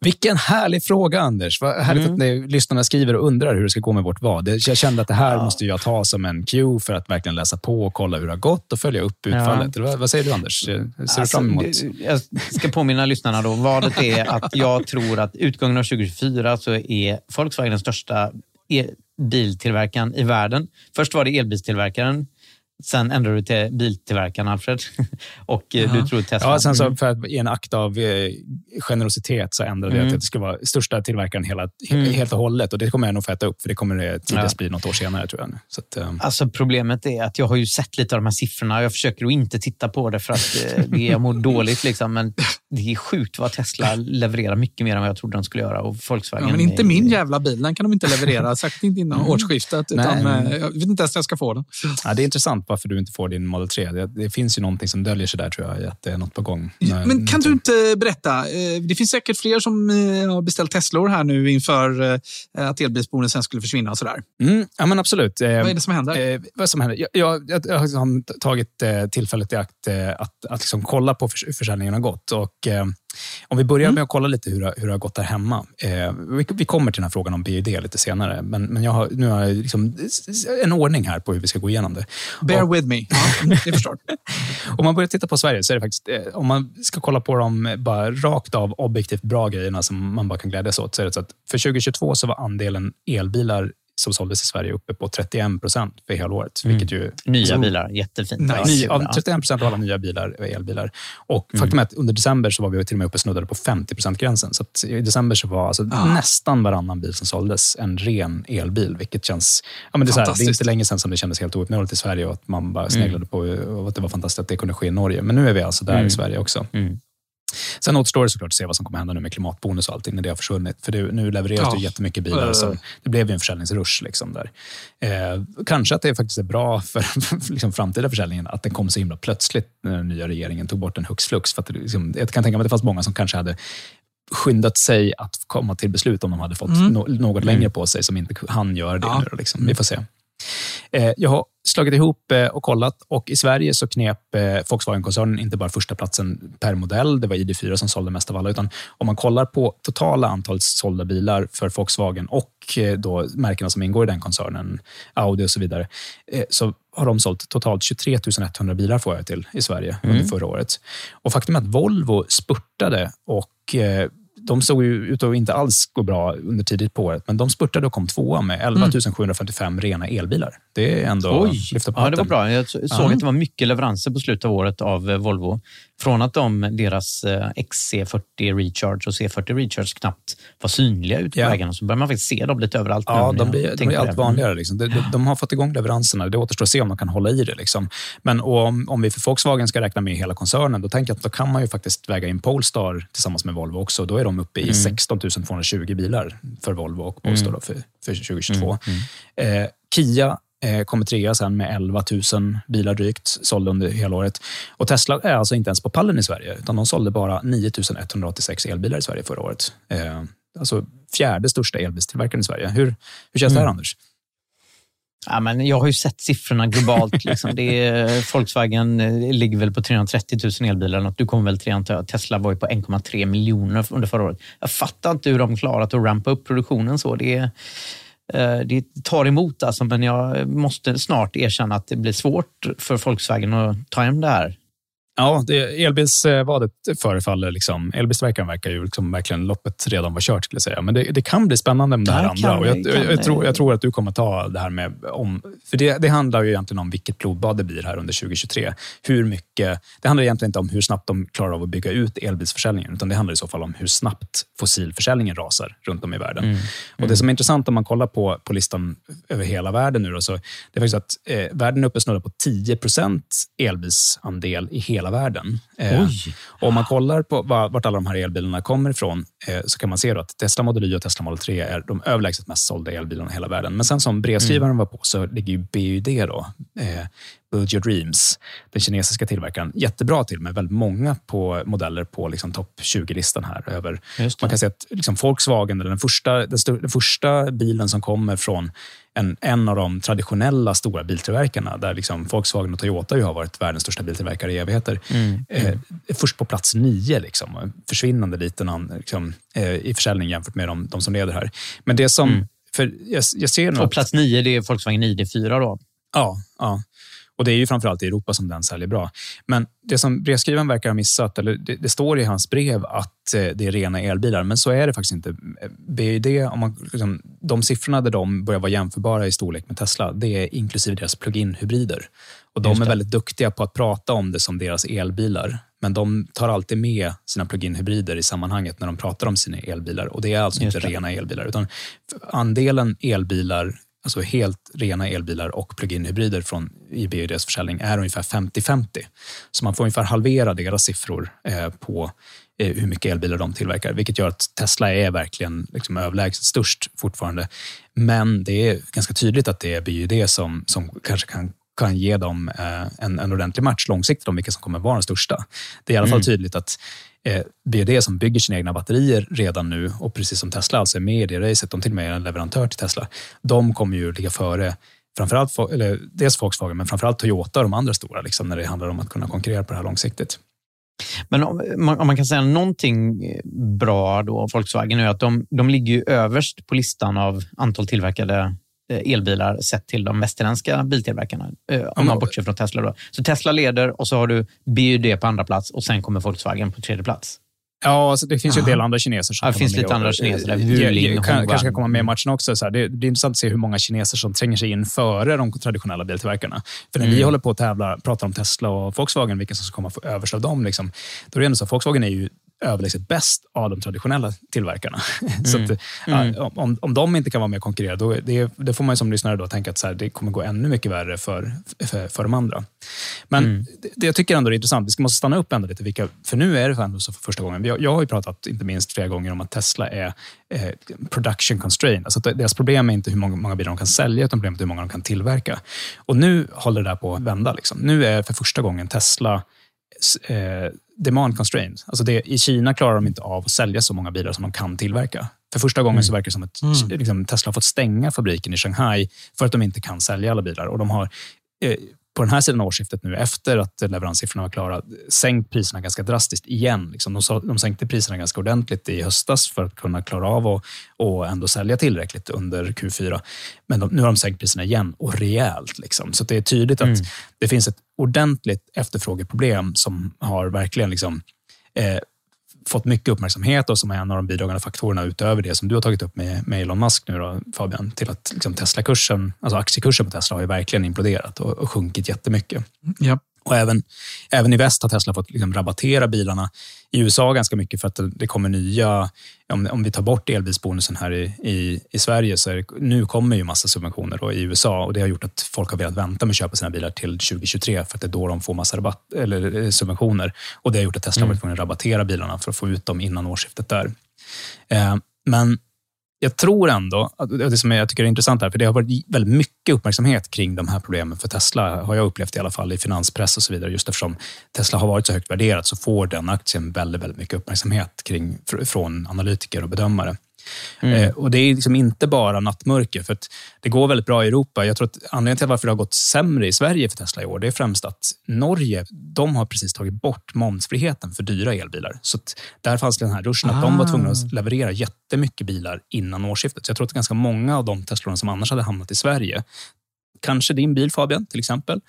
vilken härlig fråga, Anders. Vad härligt Mm. att ni, lyssnarna skriver och undrar hur det ska gå med vårt vad. Jag kände att det här måste jag ta som en cue för att verkligen läsa på och kolla hur det har gått och följa upp utfallet. Eller Vad, vad säger du, Anders? Ser du Alltså, fram emot? Jag ska påminna lyssnarna då. Vadet är att jag tror att utgången av 2024 så är Volkswagen den största e- biltillverkaren i världen. Först var det elbilstillverkaren. Sen ändrade du till biltillverkaren, Alfred. Och eh, du tror Tesla. Ja, sen så Mm. för att i en akt av eh, generositet så ändrade jag Mm. till att det ska vara största tillverkaren hela, Mm. helt och hållet. Och Det kommer jag nog få äta upp, för det kommer det tidigast Ja. bli något år senare. tror jag. Så att, eh, Alltså problemet är att jag har ju sett lite av de här siffrorna. Jag försöker att inte titta på det för att eh, det, jag mår dåligt. Liksom. Men det är sjukt vad Tesla levererar mycket mer än vad jag trodde de skulle göra. Och Volkswagen Ja, men inte är- min jävla bil. Den kan de inte leverera. Säkert inte innan årsskiftet. Utan, Nej. eh, jag vet inte ens när jag ska få den. ja, det är intressant varför du inte får din Model 3. Det, det finns ju någonting som döljer sig där, tror jag, att det är något på gång. Men kan du inte berätta? eh, Det finns säkert fler som eh, har beställt Teslor här nu inför eh, att elbilsbonusen skulle försvinna. Och sådär. Mm, ja, men absolut. Vad är det som händer? Vad som händer? Jag, jag, jag, har liksom tagit tillfället i akt att, att liksom kolla på hur försäljningen har gått. Och, om vi börjar med att kolla lite hur, hur det har gått där hemma. Eh, vi, vi kommer till den här frågan om BID lite senare, men, men jag har, nu har jag liksom en ordning här på hur vi ska gå igenom det. Bear Och- with me. Ja, mm, jag förstår. om man börjar titta på Sverige så är det faktiskt, eh, om man ska kolla på de bara rakt av objektivt bra grejerna som man bara kan glädjas åt, så är det så att för 2022 så var andelen elbilar som såldes i Sverige uppe på 31 procent för helåret. Vilket ju, Nya som- bilar, jättefint. Nice. Ny, Ja. av 31 procent av alla nya bilar är elbilar. Och Mm. faktum är att under december så var vi till och med uppe och snuddade på 50 gränsen Så I december så var alltså Ah. nästan varannan bil som såldes en ren elbil. Vilket känns... Ja, men det, är här, det är inte länge sedan som det kändes helt ouppnåeligt i Sverige och att man bara Mm. sneglade på och att det var fantastiskt att det kunde ske i Norge. Men nu är vi alltså där Mm. i Sverige också. Mm. Sen återstår det såklart att se vad som kommer hända nu med klimatbonus och allting när det har försvunnit. För det, nu levereras det Ja. ju jättemycket bilar. Äh. Som, det blev ju en försäljningsrush. Liksom där. Eh, kanske att det faktiskt är bra för liksom, framtida försäljningen att den kom så himla plötsligt när den nya regeringen tog bort den hux flux. För att det, liksom, jag kan tänka mig att det fanns många som kanske hade skyndat sig att komma till beslut om de hade fått Mm. no, något längre på sig som inte han gör det Ja. nu. Liksom. Vi får se. Eh, jag har slagit ihop eh, och kollat och i Sverige så knep eh, Volkswagen-koncernen inte bara första platsen per modell, det var ID4 som sålde mest av alla, utan om man kollar på totala antalet sålda bilar för Volkswagen och då märkena som ingår i den koncernen, Audi och så vidare, så har de sålt totalt 23 100 bilar får jag till i Sverige mm. under förra året. Och faktum är att Volvo spurtade och de såg ju ut att inte alls gå bra under tidigt på året, men de spurtade och kom tvåa med 11 755 mm. rena elbilar. Det är ändå Oj. lyfta på ja, det var bra. Jag såg uh att det var mycket leveranser på slutet av året av eh, Volvo. Från att de, deras eh, XC40 Recharge och C40 Recharge knappt var synliga ute på ja. vägarna så börjar man faktiskt se dem lite överallt. Ja, de blir, de blir allt vanligare. Liksom. De, de, de, har fått igång leveranserna. Det återstår att se om de kan hålla i det. Liksom. Men om, om vi för Volkswagen ska räkna med hela koncernen, då tänker jag att då kan man ju faktiskt väga in Polestar tillsammans med Volvo också. Då är de uppe i mm. 16 220 bilar för Volvo och Polestar mm. för, för 2022. Mm. mm. Eh, Kia Eh, kommer trea sen med 11 000 bilar drygt sålda under hela året. Och Tesla är alltså inte ens på pallen i Sverige, utan de sålde bara 9 186 elbilar i Sverige förra året. Eh, alltså fjärde största elbilstillverkaren i Sverige. Hur, hur känns det här, mm. Anders? Ja, men jag har ju sett siffrorna globalt. Liksom. Det är, Volkswagen eh, ligger väl på 330 000 elbilar. Du kommer väl till Tesla var ju på 1,3 miljoner under förra året. Jag fattar inte hur de klarat att rampa upp produktionen så. Det är, Eh, det tar emot alltså, men jag måste snart erkänna att det blir svårt för Volkswagen att ta hem det här. Ja, det, elbilsvadet förefaller... Liksom, elbilstillverkaren verkar ju liksom verkligen loppet redan vara kört, skulle jag säga. Men det, det kan bli spännande med det här ja, andra. Och jag, jag, jag, tror, jag tror att du kommer ta det här med... Om, för det, det handlar ju egentligen om vilket blodbad det blir här under 2023. Hur mycket... Det handlar egentligen inte om hur snabbt de klarar av att bygga ut elbilsförsäljningen, utan det handlar i så fall om hur snabbt fossilförsäljningen rasar runt om i världen. Mm. Och Det mm. som är intressant om man kollar på, på listan över hela världen nu, då, så det är faktiskt att eh, världen är uppe snurrar på 10% elbilsandel i hela hela världen. Eh, om man kollar på vart alla de här elbilarna kommer ifrån eh, så kan man se att Tesla Model Y och Tesla Model 3 är de överlägset mest sålda elbilarna i hela världen. Men sen som brevskrivaren mm. var på så ligger ju BYD, då, eh, Build Your Dreams, den kinesiska tillverkaren, jättebra till med väldigt många på modeller på liksom topp 20-listan här. Över, man kan säga att liksom Volkswagen, den första, den, den första bilen som kommer från en, en av de traditionella stora biltillverkarna, där liksom Volkswagen och Toyota ju har varit världens största biltillverkare i evigheter. Mm. Mm. Eh, först på plats nio, liksom, försvinnande liten liksom, eh, i försäljning jämfört med de, de som leder här. Men det som... Mm. För jag, jag ser och plats nio, det är Volkswagen ID4 då? Ja, ja. Och Det är ju framförallt i Europa som den säljer bra. Men det som brevskrivaren verkar ha missat, eller det, det, står i hans brev att eh, det är rena elbilar, men så är det faktiskt inte. BYD, om man, liksom, de siffrorna där de börjar vara jämförbara i storlek med Tesla, det är inklusive deras plug-in hybrider. Och De är väldigt duktiga på att prata om det som deras elbilar. Men de tar alltid med sina plug-in hybrider i sammanhanget när de pratar om sina elbilar. Och Det är alltså Just inte det. rena elbilar. utan Andelen elbilar alltså helt rena elbilar och plug-in hybrider från IBUDs försäljning är ungefär 50-50. Så man får ungefär halvera deras siffror eh, på eh, hur mycket elbilar de tillverkar, vilket gör att Tesla är verkligen liksom överlägset störst fortfarande. Men det är ganska tydligt att det är BYD som, som kanske kan kan ge dem eh, en, en ordentlig match långsiktigt om vilka som kommer vara den största. Det är i alla fall mm. tydligt att eh, som bygger sina egna batterier redan nu och precis som Tesla alltså är med i det racet, de till och med är en leverantör till Tesla, de kommer ju ligga före framförallt, eller dels Volkswagen, men framförallt Toyota och de andra stora liksom, när det handlar om att kunna konkurrera på det här långsiktigt. Men om man, om man, kan säga någonting bra då, Volkswagen, är att de, de ligger överst på listan av antal tillverkade elbilar sett till de västerländska biltillverkarna. Eh, om man bortser från Tesla. Då. Så Tesla leder och så har du BYD på andra plats och sen kommer Volkswagen på tredje plats. Ja, alltså det finns ju en del andra kineser som ja, Det finns lite andra kineser. Där. Wuling, kan, kanske ska komma med i matchen också. Så här, det, det, är intressant att se hur många kineser som tränger sig in före de traditionella biltillverkarna. För när mm. vi håller på att tävla, pratar om Tesla och Volkswagen, vilka som ska komma överst av dem, liksom, då är det ändå så att Volkswagen är ju överlägset bäst av de traditionella tillverkarna. Mm. så att, mm. ja, om, om de inte kan vara med och konkurrera, då det, det får man som lyssnare då tänka att så här, det kommer gå ännu mycket värre för, för, för de andra. Men mm. det, det, jag tycker ändå är intressant, vi måste stanna upp ändå lite, vilka, för nu är det ändå så för första gången. Jag, jag har ju pratat, inte minst flera gånger, om att Tesla är eh, production constraint. Alltså deras problem är inte hur många, många bilar de kan sälja, utan problemet är hur många de kan tillverka. Och nu håller det där på att vända. Liksom. Nu är för första gången Tesla eh, demand constrained. Alltså det, I Kina klarar de inte av att sälja så många bilar som de kan tillverka. För första gången så verkar det som att Mm. liksom, Tesla har fått stänga fabriken i Shanghai för att de inte kan sälja alla bilar. Och de har eh, på den här sidan årsskiftet nu, efter att leveranssiffrorna var klara, sänkt priserna ganska drastiskt igen. Liksom de, de sänkte priserna ganska ordentligt i höstas för att kunna klara av och, och ändå sälja tillräckligt under Q4. Men de, nu har de sänkt priserna igen och rejält. Liksom. Så det är tydligt att det finns ett ordentligt efterfrågeproblem som har verkligen liksom, eh, fått mycket uppmärksamhet och som är en av de bidragande faktorerna utöver det som du har tagit upp med, med Elon Musk nu då, Fabian, till att liksom Tesla-kursen, alltså aktiekursen på Tesla har ju verkligen imploderat och, och sjunkit jättemycket. Ja. Och även, även i väst har Tesla fått liksom rabattera bilarna i USA ganska mycket för att det, kommer nya... Om, om vi tar bort elbilsbonusen här i, i, i Sverige så det, nu kommer ju massa subventioner då i USA och det har gjort att folk har velat vänta med att köpa sina bilar till 2023 för att det är då de får massa rabatt, eller eh, subventioner. Och det har gjort att Tesla har varit tvungen att rabattera bilarna för att få ut dem innan årsskiftet där. Eh, men jag tror ändå, det som jag tycker är intressant här, för det har varit väldigt mycket uppmärksamhet kring de här problemen för Tesla, har jag upplevt i alla fall i finanspress och så vidare. Just eftersom Tesla har varit så högt värderat så får den aktien väldigt, väldigt mycket uppmärksamhet kring, från analytiker och bedömare. Eh, och Det är liksom inte bara nattmörker, för det går väldigt bra i Europa. Jag tror att anledningen till varför det har gått sämre i Sverige för Tesla i år, det är främst att Norge, de har precis tagit bort momsfriheten för dyra elbilar. Så där fanns den här ruschen att de var tvungna att leverera jättemycket bilar innan årsskiftet. Så jag tror att ganska många av de Teslorna som annars hade hamnat i Sverige, kanske din bil Fabian till exempel,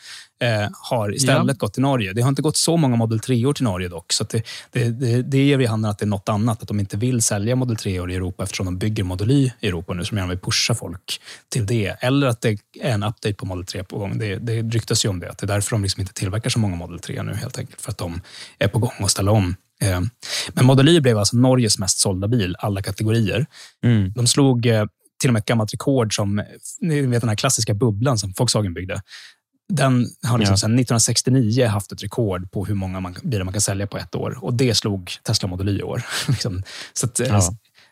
eh, har istället gått till Norge. Det har inte gått så många Model 3 till Norge dock, så det, det, det, det ger vid handen att det är något annat. Att de inte vill sälja Model 3 i Europa eftersom de bygger Model Y i Europa nu, som gärna vill pusha folk till det. Eller att det är en update på Model 3 på gång. Det, det ryktas ju om det, att det är därför de liksom inte tillverkar så många Model 3 nu helt enkelt, för att de är på gång att ställa om. Eh, Men Model Y blev alltså Norges mest sålda bil, alla kategorier. De slog eh, till och med ett gammalt rekord som, ni vet den här klassiska bubblan som Volkswagen byggde. Den har liksom Ja. sedan 1969 haft ett rekord på hur många man, bilar man kan sälja på ett år. Och det slog Tesla Model Y i år. liksom. Så att, eh, Ja.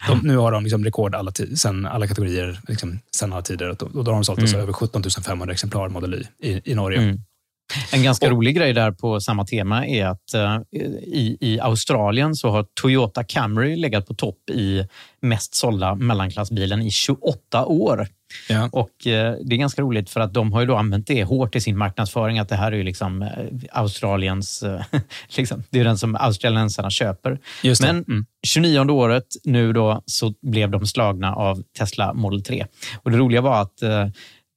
de, nu har de liksom rekord alla, sen alla kategorier, liksom, sen alla tider. Och då, har de sålt alltså över 17 500 exemplar Model Y i, i Norge. Mm. En ganska Och- rolig grej där på samma tema är att eh, i, i Australien så har Toyota Camry legat på topp i mest sålda mellanklassbilen i 28 år. Ja. Och eh, Det är ganska roligt för att de har ju då använt det hårt i sin marknadsföring. Att det här är ju liksom eh, Australiens... Eh, liksom, det är den som australiensarna köper. Men Mm. 29 året nu då så blev de slagna av Tesla Model 3. Och Det roliga var att eh,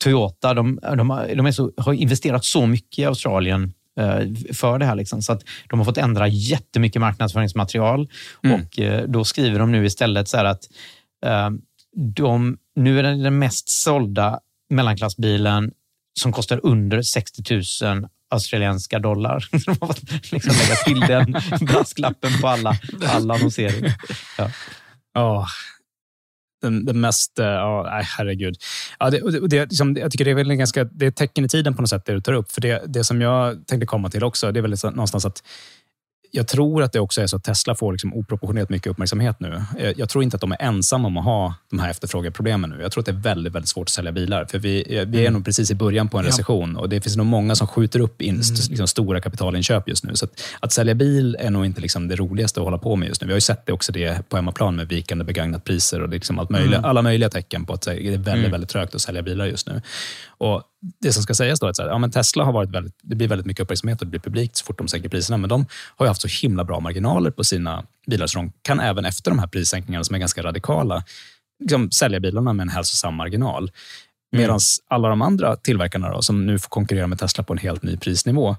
Toyota de, de, har, de är så, har investerat så mycket i Australien eh, för det här. Liksom, så att de har fått ändra jättemycket marknadsföringsmaterial. Mm. Och eh, Då skriver de nu istället så här att eh, de, nu är det den mest sålda mellanklassbilen som kostar under 60 000 australienska dollar. De har liksom lägga till den brasklappen på alla, alla annonseringar. Ja. Ja, den, den mest... Eh, ja, nej, herregud. Ja, det, det, det, liksom, jag tycker det är väl ganska, det är ett tecken i tiden på något sätt, det du tar upp. För det, det som jag tänkte komma till också, det är väl någonstans att jag tror att det också är så att Tesla får liksom oproportionerligt mycket uppmärksamhet nu. Jag, jag tror inte att de är ensamma om att ha de här efterfrågeproblemen nu. Jag tror att det är väldigt, väldigt svårt att sälja bilar. För vi, vi är nog precis i början på en recession och det finns nog många som skjuter upp in, st- liksom stora kapitalinköp just nu. Så att, att sälja bil är nog inte liksom det roligaste att hålla på med just nu. Vi har ju sett det också det på hemmaplan med vikande begagnat priser och liksom allt möjliga, alla möjliga tecken på att det är väldigt, väldigt trögt att sälja bilar just nu. Och det som ska sägas då är att här, ja, men Tesla har varit väldigt, det blir väldigt mycket uppmärksamhet och det blir publikt så fort de sänker priserna. Men de har ju haft så himla bra marginaler på sina bilar så de kan även efter de här prissänkningarna som är ganska radikala liksom, sälja bilarna med en hälsosam marginal. Medan alla de andra tillverkarna då, som nu får konkurrera med Tesla på en helt ny prisnivå,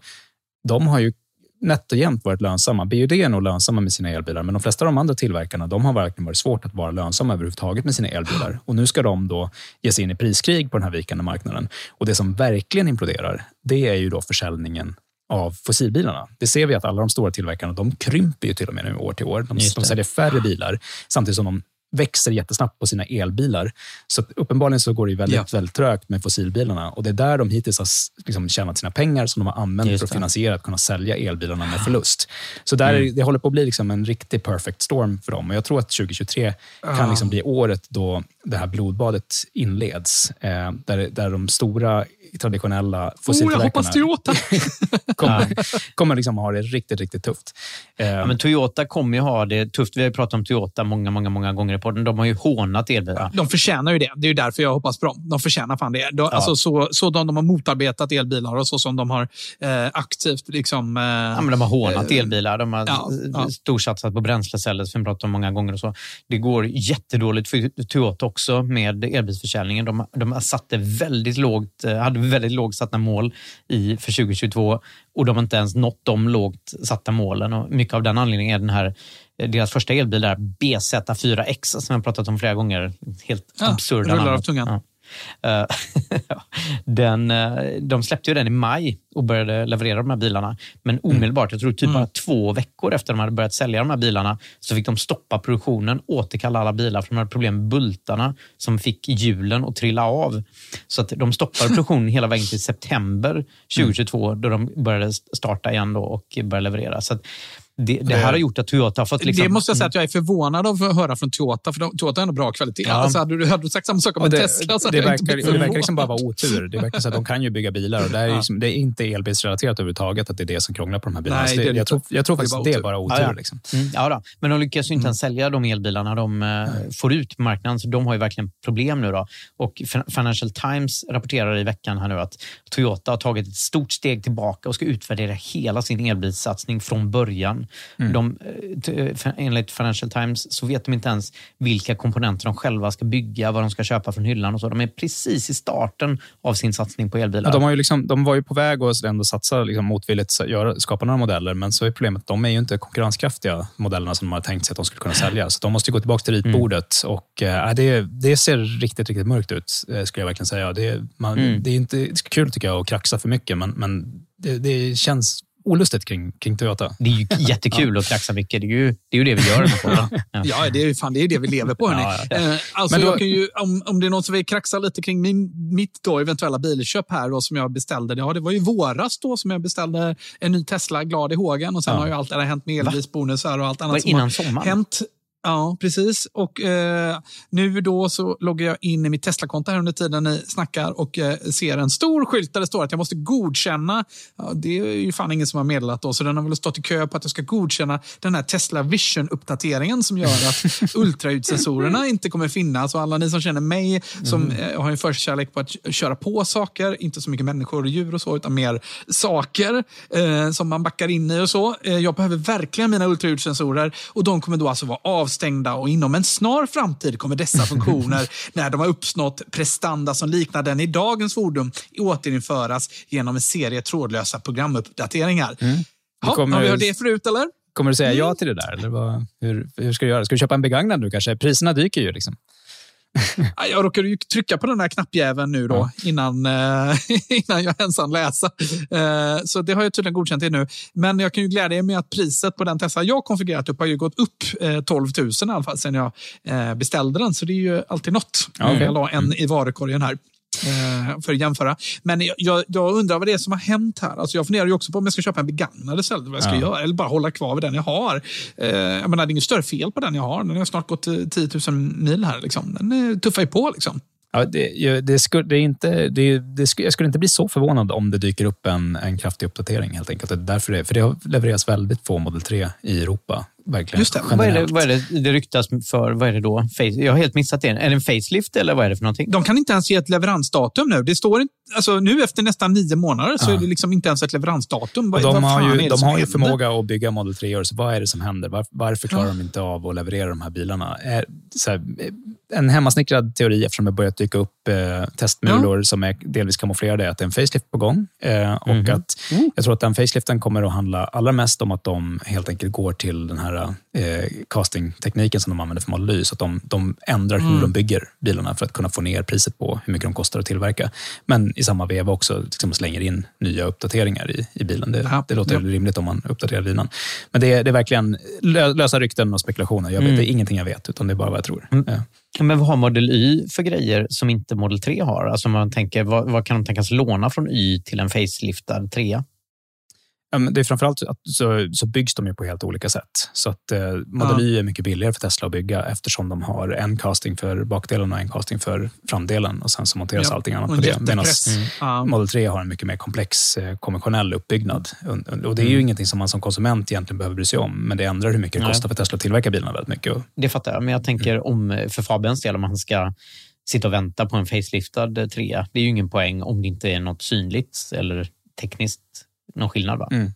de har ju nätt och jämnt varit lönsamma. BUD är nog lönsamma med sina elbilar, men de flesta av de andra tillverkarna de har verkligen varit svårt att vara lönsamma överhuvudtaget med sina elbilar. Och nu ska de då ge sig in i priskrig på den här vikande marknaden. Och det som verkligen imploderar, det är ju då försäljningen av fossilbilarna. Det ser vi att alla de stora tillverkarna, de krymper ju till och med nu år till år. De, de säljer färre bilar, samtidigt som de växer jättesnabbt på sina elbilar. Så uppenbarligen så går det väldigt, Ja. väldigt trögt med fossilbilarna. Och det är där de hittills har liksom tjänat sina pengar som de har använt Just för att finansiera att kunna sälja elbilarna med förlust. Så där, är- det håller på att bli liksom en riktig perfect storm för dem. Och jag tror att 2023 kan liksom bli året då det här blodbadet inleds. Eh, där, där de stora traditionella Oh, jag fossiltillverkarna hoppas Toyota! kommer, kommer liksom ha det riktigt, riktigt tufft. Eh, Ja, men Toyota kommer ju ha det tufft. Vi har ju pratat om Toyota många, många, många gånger i podden. De har ju hånat elbilar. De förtjänar ju det. Det är ju därför jag hoppas på dem. De förtjänar fan det. De, alltså, så, så de, de har motarbetat elbilar och så som de har eh, aktivt liksom... Eh, Ja, men de har hånat eh, elbilar. De har ja, ja. storsatsat på bränsleceller, som vi pratat om många gånger. och så. Det går jättedåligt för Toyota också med elbilsförsäljningen. De, de har satt det väldigt lågt, eh, hade väldigt lågt satta mål i, för 2022 och de har inte ens nått de lågt satta målen. Och mycket av den anledningen är den här eh, deras första elbil, där BZ4X, som jag pratat om flera gånger. Helt Ja, absurda rullar av. Ja. Eh, den, eh, de släppte ju den i maj och började leverera de här bilarna. Men omedelbart, jag tror typ bara två veckor efter de hade börjat sälja de här bilarna, så fick de stoppa produktionen, återkalla alla bilar för de hade problem med bultarna som fick hjulen att trilla av. Så att de stoppade produktionen hela vägen till september 2022 då de började starta igen och började leverera. Så att det, det här har gjort att Toyota har fått... Liksom, Det måste jag säga att jag är förvånad av att höra från Toyota, för Toyota har ändå bra kvalitet. Ja. Alltså, hade, du, hade du sagt samma sak om Och det, Tesla så det, jag inte verkar, det verkar liksom bara vara otur. Det verkar så att de kan ju bygga bilar och det är, liksom, det är inte elbilsrelaterat överhuvudtaget att det är det som krånglar på de här bilarna. Nej, det det jag, inte. tror, jag tror Det faktiskt att det är bara otur. Ja, ja. Liksom. Mm, ja då. Men de lyckas ju inte ens sälja de elbilarna de eh, får ut på marknaden, så de har ju verkligen problem nu. Då. Och Fin- Financial Times rapporterar i veckan här nu att Toyota har tagit ett stort steg tillbaka och ska utvärdera hela sin elbilssatsning från början. De, eh, eh, enligt Financial Times så vet de inte ens vilka komponenter de själva ska bygga, vad de ska köpa från hyllan och så. De är precis i starten av sin satsning på elbilar. Ja, de, har ju liksom, de var ju på väg att ändå satsa liksom motvilligt, skapa några modeller, men så är problemet att de är ju inte konkurrenskraftiga, modellerna som de har tänkt sig att de skulle kunna sälja. Så de måste gå tillbaka till ritbordet. Och, eh, det, det ser riktigt, riktigt mörkt ut, skulle jag verkligen säga. Det, man, Mm. det är inte kul tycker jag att kraxa för mycket, men, men det, det känns olustigt kring, kring Toyota. Det är ju jättekul att kraxa mycket. Det är ju det, är ju det vi gör. Ja. Ja, det är ju fan, det, är det vi lever på. Hörni. Ja, Eh, alltså, Men då- ju, om, om det är någon som vill kraxa lite kring min, mitt då, eventuella bilköp här då, som jag beställde. Ja, det var ju våras då som jag beställde en ny Tesla, glad i hågen. Och sen Ja. har ju allt det där hänt med elbilsbonusar och allt annat som innan har sommaren? hänt. Ja, precis. Och eh, nu då så loggar jag in i mitt Tesla-konto här under tiden ni snackar och eh, ser en stor skylt där det står att jag måste godkänna. Ja, det är ju fan ingen som har meddelat då, så den har väl stått i kö på att jag ska godkänna den här Tesla Vision-uppdateringen som gör att ultraljudssensorerna inte kommer finnas. Och alla ni som känner mig som eh, har en förkärlek på att köra på saker, inte så mycket människor och djur och så, utan mer saker eh, som man backar in i och så. Eh, jag behöver verkligen mina ultraljudssensorer och de kommer då alltså vara avstängda och inom en snar framtid kommer dessa funktioner, när de har uppnått prestanda som liknar den i dagens fordon, återinföras genom en serie trådlösa programuppdateringar. Ja, kommer- Har vi hört det förut eller? Kommer du säga Mm. ja till det där? Eller vad, hur, hur ska du göra? Ska du köpa en begagnad nu kanske? Priserna dyker ju. Liksom. Ja, Jag råkade ju trycka på den här knappjäveln nu då, innan, eh, innan jag ens hann läsa. Eh, så det har jag tydligen godkänt det nu. Men jag kan ju glädja er med att priset på den Tesla jag konfigurerat upp har ju gått upp eh, 12 000 i alla fall sedan jag eh, beställde den. Så det är ju alltid något. Okej. Jag la en i varukorgen här. Eh, För att jämföra. Men jag, jag, undrar vad det är som har hänt här. Alltså jag funderar ju också på om jag ska köpa en begagnad istället. Vad jag ska Ja. göra. Eller bara hålla kvar vid den jag har. Eh, Jag menar, det är inget större fel på den jag har. Den har snart gått eh, 10 000 mil här. Liksom. Den eh, tuffar ju på. Liksom. Ja, det, det skulle, det inte, det, det skulle, jag skulle inte bli så förvånad om det dyker upp en, en kraftig uppdatering. helt enkelt. Därför det, för det har levererats väldigt få Model 3 i Europa. Verkligen, Just det. Vad är, det, vad är det det ryktas för? Vad är det då? Face, jag har helt missat det. Är det en facelift eller vad är det för någonting? De kan inte ens ge ett leveransdatum nu. Det står inte, alltså, nu efter nästan nio månader så Ja. är det liksom inte ens ett leveransdatum. Vad, de har ju, de har ju förmåga att bygga Model 3 så vad är det som händer? Var, varför klarar de inte av att leverera de här bilarna? Är, här, en hemmasnickrad teori, eftersom det börjat dyka upp eh, testmulor som är delvis kamouflerade, är att det är en facelift på gång. Eh, och Mhm. att Jag tror att den faceliften kommer att handla allra mest om att de helt enkelt går till den här eh, castingtekniken som de använder för Model Y. Så att de, de ändrar hur de bygger bilarna för att kunna få ner priset på hur mycket de kostar att tillverka. Men i samma veva också liksom slänger in nya uppdateringar i, i bilen. Det, Ja, det låter ja. rimligt om man uppdaterar bilen. Men det är, det är verkligen lö, lösa rykten och spekulationer. Jag vet, Det är ingenting jag vet, utan det är bara vad jag tror. Mm. Ja. Men vad har Model Y för grejer som inte Model 3 har? Alltså man tänker, vad, vad kan de tänkas låna från Y till en faceliftad 3? Det är framförallt att så, så byggs de ju på helt olika sätt. Så att eh, Model Y är mycket billigare för Tesla att bygga eftersom de har en casting för bakdelen och en casting för framdelen och sen så monteras Ja, allting annat på det. Medan. Mm. Model 3 har en mycket mer komplex eh, konventionell uppbyggnad. Och- Och det är ju Mm. ingenting som man som konsument egentligen behöver bry sig om, men det ändrar hur mycket det kostar för Tesla att tillverka bilarna väldigt mycket. Det fattar jag, men jag tänker om för Fabians del, om han ska sitta och vänta på en faceliftad eh, trea. Det är ju ingen poäng om det inte är något synligt eller tekniskt någon skillnad. Va? Mm.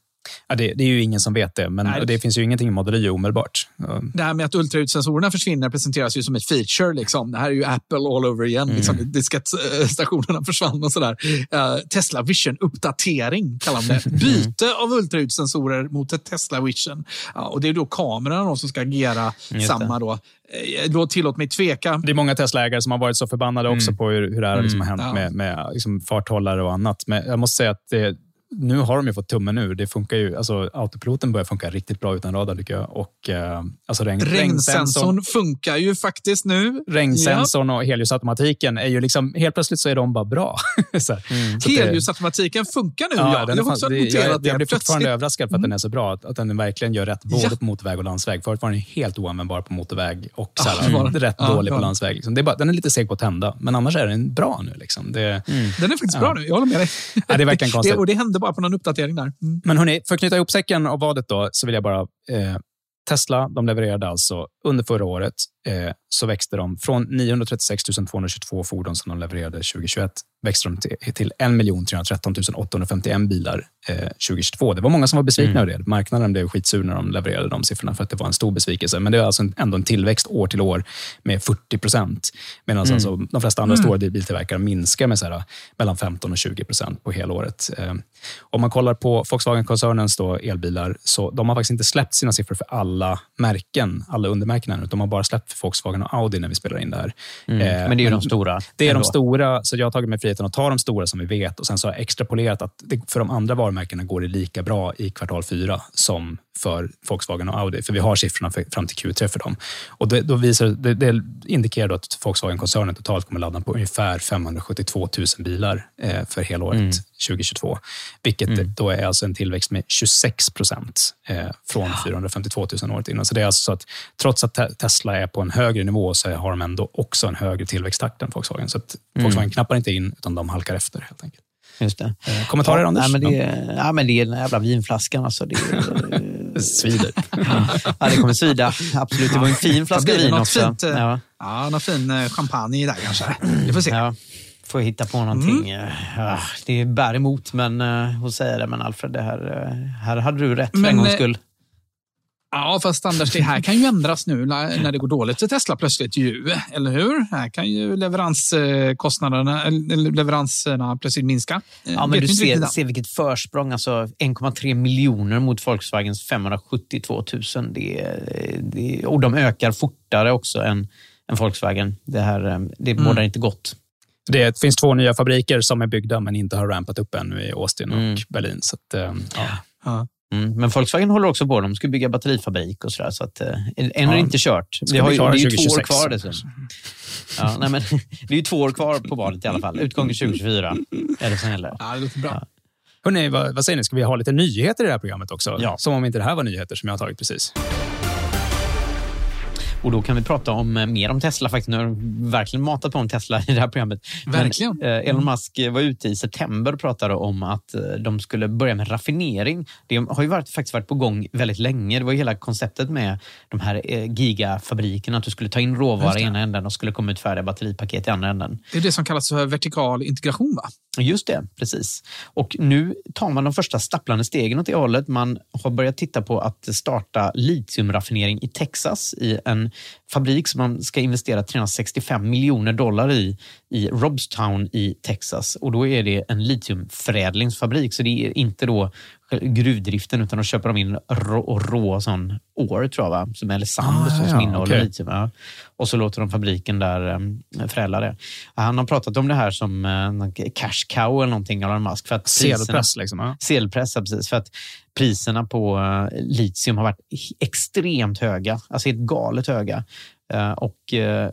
Ja, det, det är ju ingen som vet det, men Nej. det finns ju ingenting i Model Y omedelbart. Det här med att ultraljudssensorerna försvinner presenteras ju som ett feature. Liksom. Det här är ju Apple all over igen. Mm. Liksom. Diskettstationerna försvann och sådär. Eh, Tesla Vision-uppdatering kallar de det. Byte av ultraljudssensorer mot ett Tesla Vision. Ja, och det är då kamerorna då som ska agera Just samma. Då. Eh, då tillåt mig tveka. Det är många Tesla-ägare som har varit så förbannade också på hur, hur det här liksom har hänt Ja. med, med liksom farthållare och annat. Men jag måste säga att det, nu har de ju fått tummen ur. Det funkar ju, alltså, autopiloten börjar funka riktigt bra utan radar tycker jag. Och, eh, alltså regn, Regnsensorn funkar ju faktiskt nu. Regnsensorn och helljusautomatiken är ju liksom, helt plötsligt så är de bara bra. så. Ja. Så funkar nu. Ja, Ja, den jag också det, jag, det. jag blir fortfarande överraskad för att den är så bra. Att, att den verkligen gör rätt både Ja. på motorväg och landsväg. Förut var den helt oanvändbar på motorväg och så Ja, här, var den. rätt Ja, dålig på landsväg. Liksom. Det är bara, den är lite seg på att tända, men annars är den bra nu. Liksom. Det, Den är faktiskt bra nu. Jag håller med dig. Ja, det är verkligen konstigt. Och det hände bara på någon uppdatering där. Mm. Men hörni, för att knyta ihop säcken och vadet då, så vill jag bara... Eh, Tesla de levererade alltså under förra året eh, så växte de från 936 222 fordon som de levererade 2021 växte de till, till 1 313 851 bilar eh, 2022. Det var många som var besvikna över det. Marknaden blev skitsur när de levererade de siffrorna för att det var en stor besvikelse. Men det är alltså ändå en tillväxt år till år med 40 procent. Medan alltså de flesta andra stora biltillverkare minskar med så här, mellan 15 och 20 procent på helåret. Eh, om man kollar på Volkswagen-koncernens elbilar, så de har faktiskt inte släppt sina siffror för alla märken, alla undermärken än, utan de har bara släppt Volkswagen och Audi när vi spelar in det här. Mm. Eh, Men det är ju de stora. Det är ändå. de stora, så jag har tagit mig friheten att ta de stora som vi vet och sen så har jag extrapolerat att det, för de andra varumärkena går det lika bra i kvartal fyra som för Volkswagen och Audi. För vi har siffrorna fram till Q3 för dem. Och det, då visar, det, det indikerar då att Volkswagen-koncernen totalt kommer ladda på ungefär 572 000 bilar eh, för helåret 2022. Vilket då är alltså en tillväxt med 26 procent eh, från 452 000 året innan. Så det är alltså så att trots att Te- Tesla är på en högre nivå så har de ändå också en högre tillväxttakt än Volkswagen. Så att Volkswagen knappar inte in, utan de halkar efter helt enkelt. Just det. Eh, kommentarer, ja, Anders? Nej, men det, är, ja, men det är den jävla vinflaskan. Alltså. Det, är, Svider. ja, det kommer svida. Absolut. Det var en fin flaska vin också. fint, eh, ja. Ja, någon fin eh, champagne där kanske. Vi får se. Ja, får jag hitta på någonting. Ja, det bär emot men, att säga det, men Alfred, det här, eh, här hade du rätt för Men, en gångs eh, skull. Ja, fast Anders, det här kan ju ändras nu när när det går dåligt för Tesla plötsligt ju. Eller hur? Här kan ju leveranskostnaderna, leveranserna plötsligt minska. Ja, men du ser, ser vilket försprång. Alltså 1,3 miljoner mot Volkswagens 572 000. Det, det, och de ökar fortare också än, än Volkswagen. Det, här, det Mm. bådar inte gott. Det finns två nya fabriker som är byggda men inte har rampat upp ännu i Austin Mm. och Berlin. Så att, eh, ja. Ja. Mm, men Volkswagen håller också på. De ska bygga batterifabrik och sådär. Så att, eh, än är det Ja. inte kört. Vi har ju, det är ju två år 2026. kvar dessutom. Ja, nej, men, det är ju två år kvar på valet i alla fall. Utgången 2024 är det som gäller. Ja, det låter bra. Hörrni, vad, vad säger ni? Ska vi ha lite nyheter i det här programmet också? Ja. Som om inte det här var nyheter som jag har tagit precis. Och då kan vi prata om eh, mer om Tesla faktiskt. Nu har de verkligen matat på om Tesla i det här programmet. Verkligen. Men, eh, Elon Musk var ute i september och pratade om att eh, de skulle börja med raffinering. Det har ju varit, faktiskt varit på gång väldigt länge. Det var ju hela konceptet med de här eh, gigafabrikerna. Att du skulle ta in råvara i ena änden och skulle komma ut färdiga batteripaket i andra änden. Det är det som kallas för vertikal integration, va? Just det, precis. Och nu tar man de första stapplande stegen åt det hållet. Man har börjat titta på att starta litiumraffinering i Texas i en fabrik som man ska investera 365 miljoner dollar i, i Robstown i Texas. Och då är det en litiumförädlingsfabrik, så det är inte då gruvdriften utan då köper de in rå, rå sån år, tror jag, va? Som, eller sand Ah, så, som ja, innehåller okej. litium. Ja. Och så låter de fabriken där um, förädla det. Han har pratat om det här som uh, cash cow eller någonting, Elon Musk. För att priserna- Sedelpress liksom. Ja. Sedelpress, ja, precis. För att priserna på uh, litium har varit extremt höga. Alltså helt galet höga. Eh, och eh,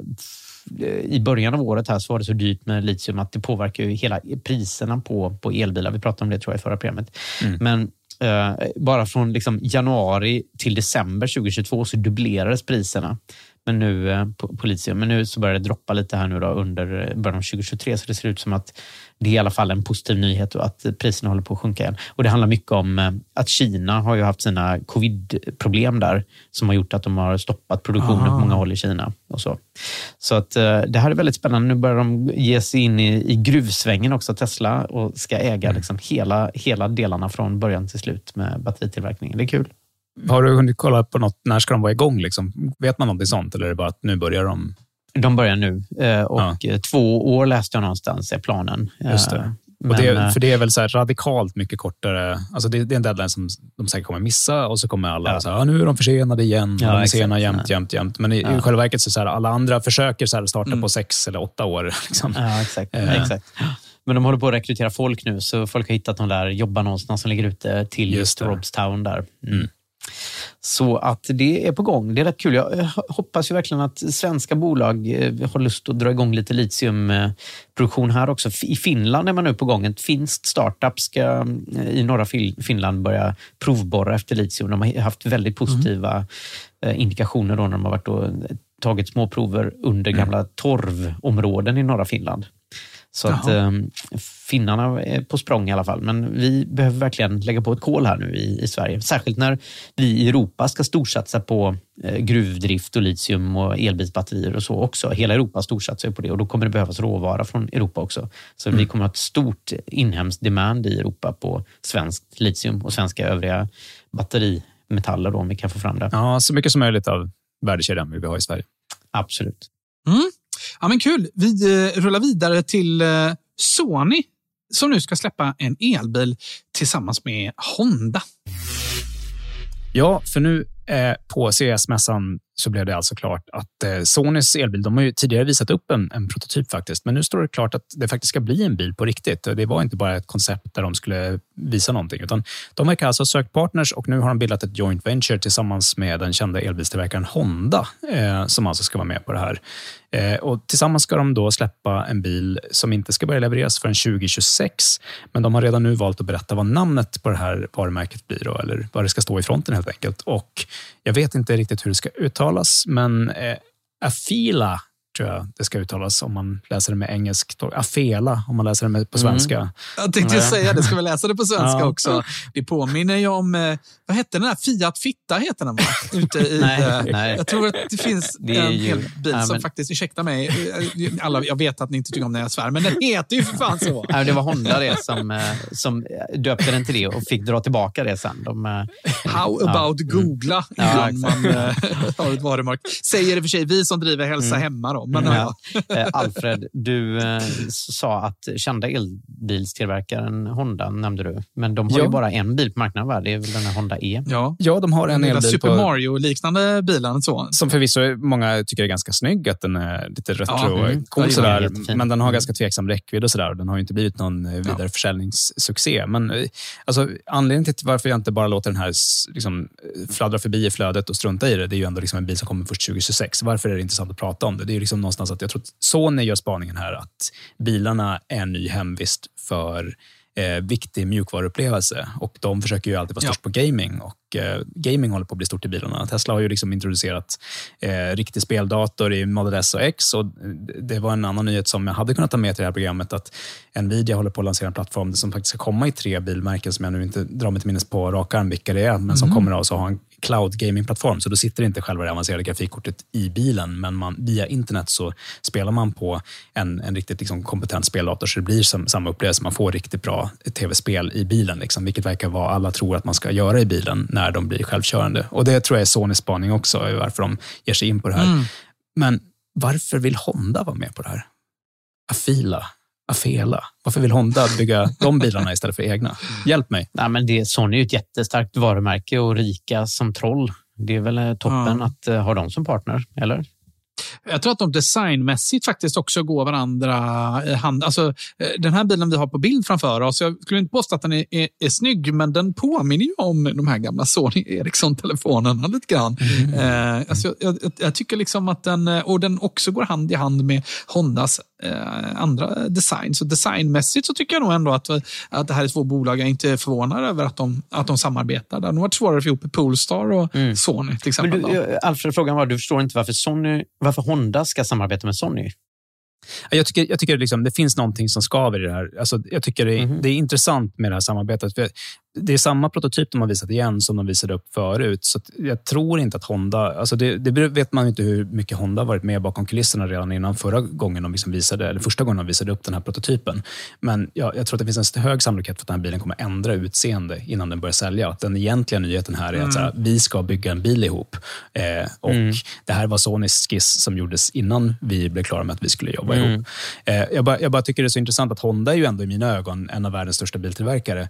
i början av året här så var det så dyrt med litium att det påverkar ju hela priserna på, på elbilar. Vi pratade om det tror jag i förra programmet. Men Eh, bara från liksom januari till december 2022 så dubblerades priserna men nu, eh, på, på litium. Men nu så börjar det droppa lite här nu då under början av 2023 så det ser ut som att det är i alla fall en positiv nyhet och att priserna håller på att sjunka igen. Och det handlar mycket om eh, att Kina har ju haft sina covid-problem där som har gjort att de har stoppat produktionen Aha. på många håll i Kina. och Så Så att eh, det här är väldigt spännande. Nu börjar de ge sig in i, i gruvsvängen också, Tesla, och ska äga mm. liksom hela, hela delarna från början till slut med batteritillverkningen. Det är kul. Har du hunnit kolla på något? När ska de vara igång? Liksom? Vet man någonting sånt eller är det bara att nu börjar de? De börjar nu eh, och ja. två år läste jag någonstans är planen. Just det. Eh, men, det, eh, för det är väl så radikalt mycket kortare. Alltså det, det, är en deadline som de säkert kommer missa och så kommer alla ja. så här, nu är de försenade igen. Ja, de är sena jämt, jämt, jämt. Men i, ja. i själva verket så, så här, alla andra försöker så här, starta mm. på sex eller åtta år. Liksom. Ja, exakt. Eh. exakt. Men de håller på att rekrytera folk nu, så folk har hittat någon där jobbar någonstans som ligger ute till just, just Robstown där. Mm. Så att det är på gång. Det är rätt kul. Jag hoppas ju verkligen att svenska bolag eh, har lust att dra igång lite litiumproduktion här också. I Finland är man nu på gång. Ett finskt startup ska eh, i norra Finland börja provborra efter litium. De har haft väldigt positiva mm. indikationer då när de har varit och tagit små prover under mm. gamla torvområden i norra Finland. Så Jaha. att eh, finnarna är på språng i alla fall. Men vi behöver verkligen lägga på ett kol här nu i, i Sverige. Särskilt när vi i Europa ska storsatsa på eh, gruvdrift och litium och elbilsbatterier och så också. Hela Europa storsatsar på det och då kommer det behövas råvara från Europa också. Så mm. vi kommer att ha ett stort inhemskt demand i Europa på svenskt litium och svenska övriga batterimetaller då, om vi kan få fram det. Ja, så mycket som möjligt av värdekedjan vill vi ha i Sverige. Absolut. Mm. Ja, men kul. Vi eh, rullar vidare till eh, Sony som nu ska släppa en elbil tillsammans med Honda. Ja, för nu eh, på CES-mässan så blev det alltså klart att eh, Sonys elbil, de har ju tidigare visat upp en, en, prototyp faktiskt, men nu står det klart att det faktiskt ska bli en bil på riktigt. Det var inte bara ett koncept där de skulle visa någonting, utan de verkar alltså ha sökt partners och nu har de bildat ett joint venture tillsammans med den kända elbilstillverkaren Honda, eh, som alltså ska vara med på det här. Eh, och tillsammans ska de då släppa en bil som inte ska börja levereras förrän 2026, men de har redan nu valt att berätta vad namnet på det här varumärket blir, då, eller vad det ska stå i fronten helt enkelt. Och jag vet inte riktigt hur det ska uttalas, men eh, Afila tror jag det ska uttalas om man läser det med engelsk. Afela om man läser det på mm. svenska. Mm. Jag tänkte ju säga det, ska vi läsa det på svenska ja. också? Det påminner ju om, eh, vad hette den där? Fiat Fitta heter den va? Ute i, nej, eh, nej. Jag tror att det finns det en ju, hel bil ja, som men... faktiskt, ursäkta mig, eh, alla, jag vet att ni inte tycker om när jag svär, men den heter ju för fan så. Ja, det var Honda det som, som döpte den till det och fick dra tillbaka det sen. De, How about mm. googla innan man har ett varumärke. Säger det för sig vi som driver Hälsa mm. Hemma. Då. Men, ja. Eh, Alfred, du eh, sa att kända elbilstillverkaren Honda nämnde du, men de har ja. ju bara en bil på marknaden, va? det är väl den här Honda E? Ja, ja de har en elbil. Super på... Mario-liknande bilen. Så. Som förvisso många tycker är ganska snygg, att den är lite retro ja, mm. cool, ja, sådär, men den har mm. ganska tveksam räckvidd och sådär. Den har inte blivit någon eh, vidare ja. försäljningssuccé. Men alltså, anledningen till varför jag inte bara låter den här liksom, fladdra förbi i flödet och strunta i det, det är ju ändå liksom en bil som kommer först 2026. Varför är det intressant att prata om det? Det är liksom någonstans att jag tror att Sony gör spaningen här att bilarna är en ny hemvist för eh, viktig mjukvaruupplevelse och de försöker ju alltid vara störst ja. på gaming och eh, gaming håller på att bli stort i bilarna. Tesla har ju liksom introducerat eh, riktig speldator i Model S och X och det var en annan nyhet som jag hade kunnat ta med till det här programmet att Nvidia håller på att lansera en plattform som faktiskt ska komma i tre bilmärken som jag nu inte drar mig till minnes på rak arm vilka det är, men som mm. kommer att ha en cloud gaming-plattform, så då sitter inte själva det avancerade grafikkortet i bilen, men man, via internet så spelar man på en, en riktigt liksom kompetent speldator, så det blir som, samma upplevelse. Man får riktigt bra tv-spel i bilen, liksom, vilket verkar vara alla tror att man ska göra i bilen när de blir självkörande. Och Det tror jag är Sonys spaning också, varför de ger sig in på det här. Mm. Men varför vill Honda vara med på det här? Afila, Afela. Varför vill Honda bygga de bilarna istället för egna? Hjälp mig. Nej, men det, Sony är ett jättestarkt varumärke och rika som troll. Det är väl eh, toppen ja. att uh, ha dem som partner, eller? Jag tror att de designmässigt faktiskt också går varandra i hand. Alltså, eh, den här bilen vi har på bild framför oss, jag skulle inte påstå att den är, är, är snygg, men den påminner ju om de här gamla Sony Ericsson-telefonerna lite grann. Mm. Eh, alltså, jag, jag, jag, tycker liksom att den, eh, och den också går hand i hand med Hondas eh, andra design. Så designmässigt så tycker jag nog ändå att, att det här är två bolag jag inte är förvånad över att de, att de samarbetar. Det har nog varit svårare att få ihop Polestar och mm. Sony till exempel. Men du, Alfred, frågan var, du förstår inte varför, Sony, varför Honda ska samarbeta med Sony? Jag tycker, jag tycker liksom, det finns någonting som skaver i det här. Alltså, jag tycker det är, mm. det är intressant med det här samarbetet. För det är samma prototyp de har visat igen som de visade upp förut. Så jag tror inte att Honda... Alltså det, det, vet man inte hur mycket Honda varit med bakom kulisserna redan innan förra gången de liksom visade, eller första gången de visade upp den här prototypen. Men jag, jag tror att det finns en hög sannolikhet för att den här bilen kommer ändra utseende innan den börjar sälja. Att den egentliga nyheten här är mm. att här, vi ska bygga en bil ihop. Eh, och mm. Det här var Sonys skiss som gjordes innan vi blev klara med att vi skulle jobba mm. ihop. Eh, jag, bara, jag bara tycker det är så intressant att Honda är ju ändå i mina ögon en av världens största biltillverkare.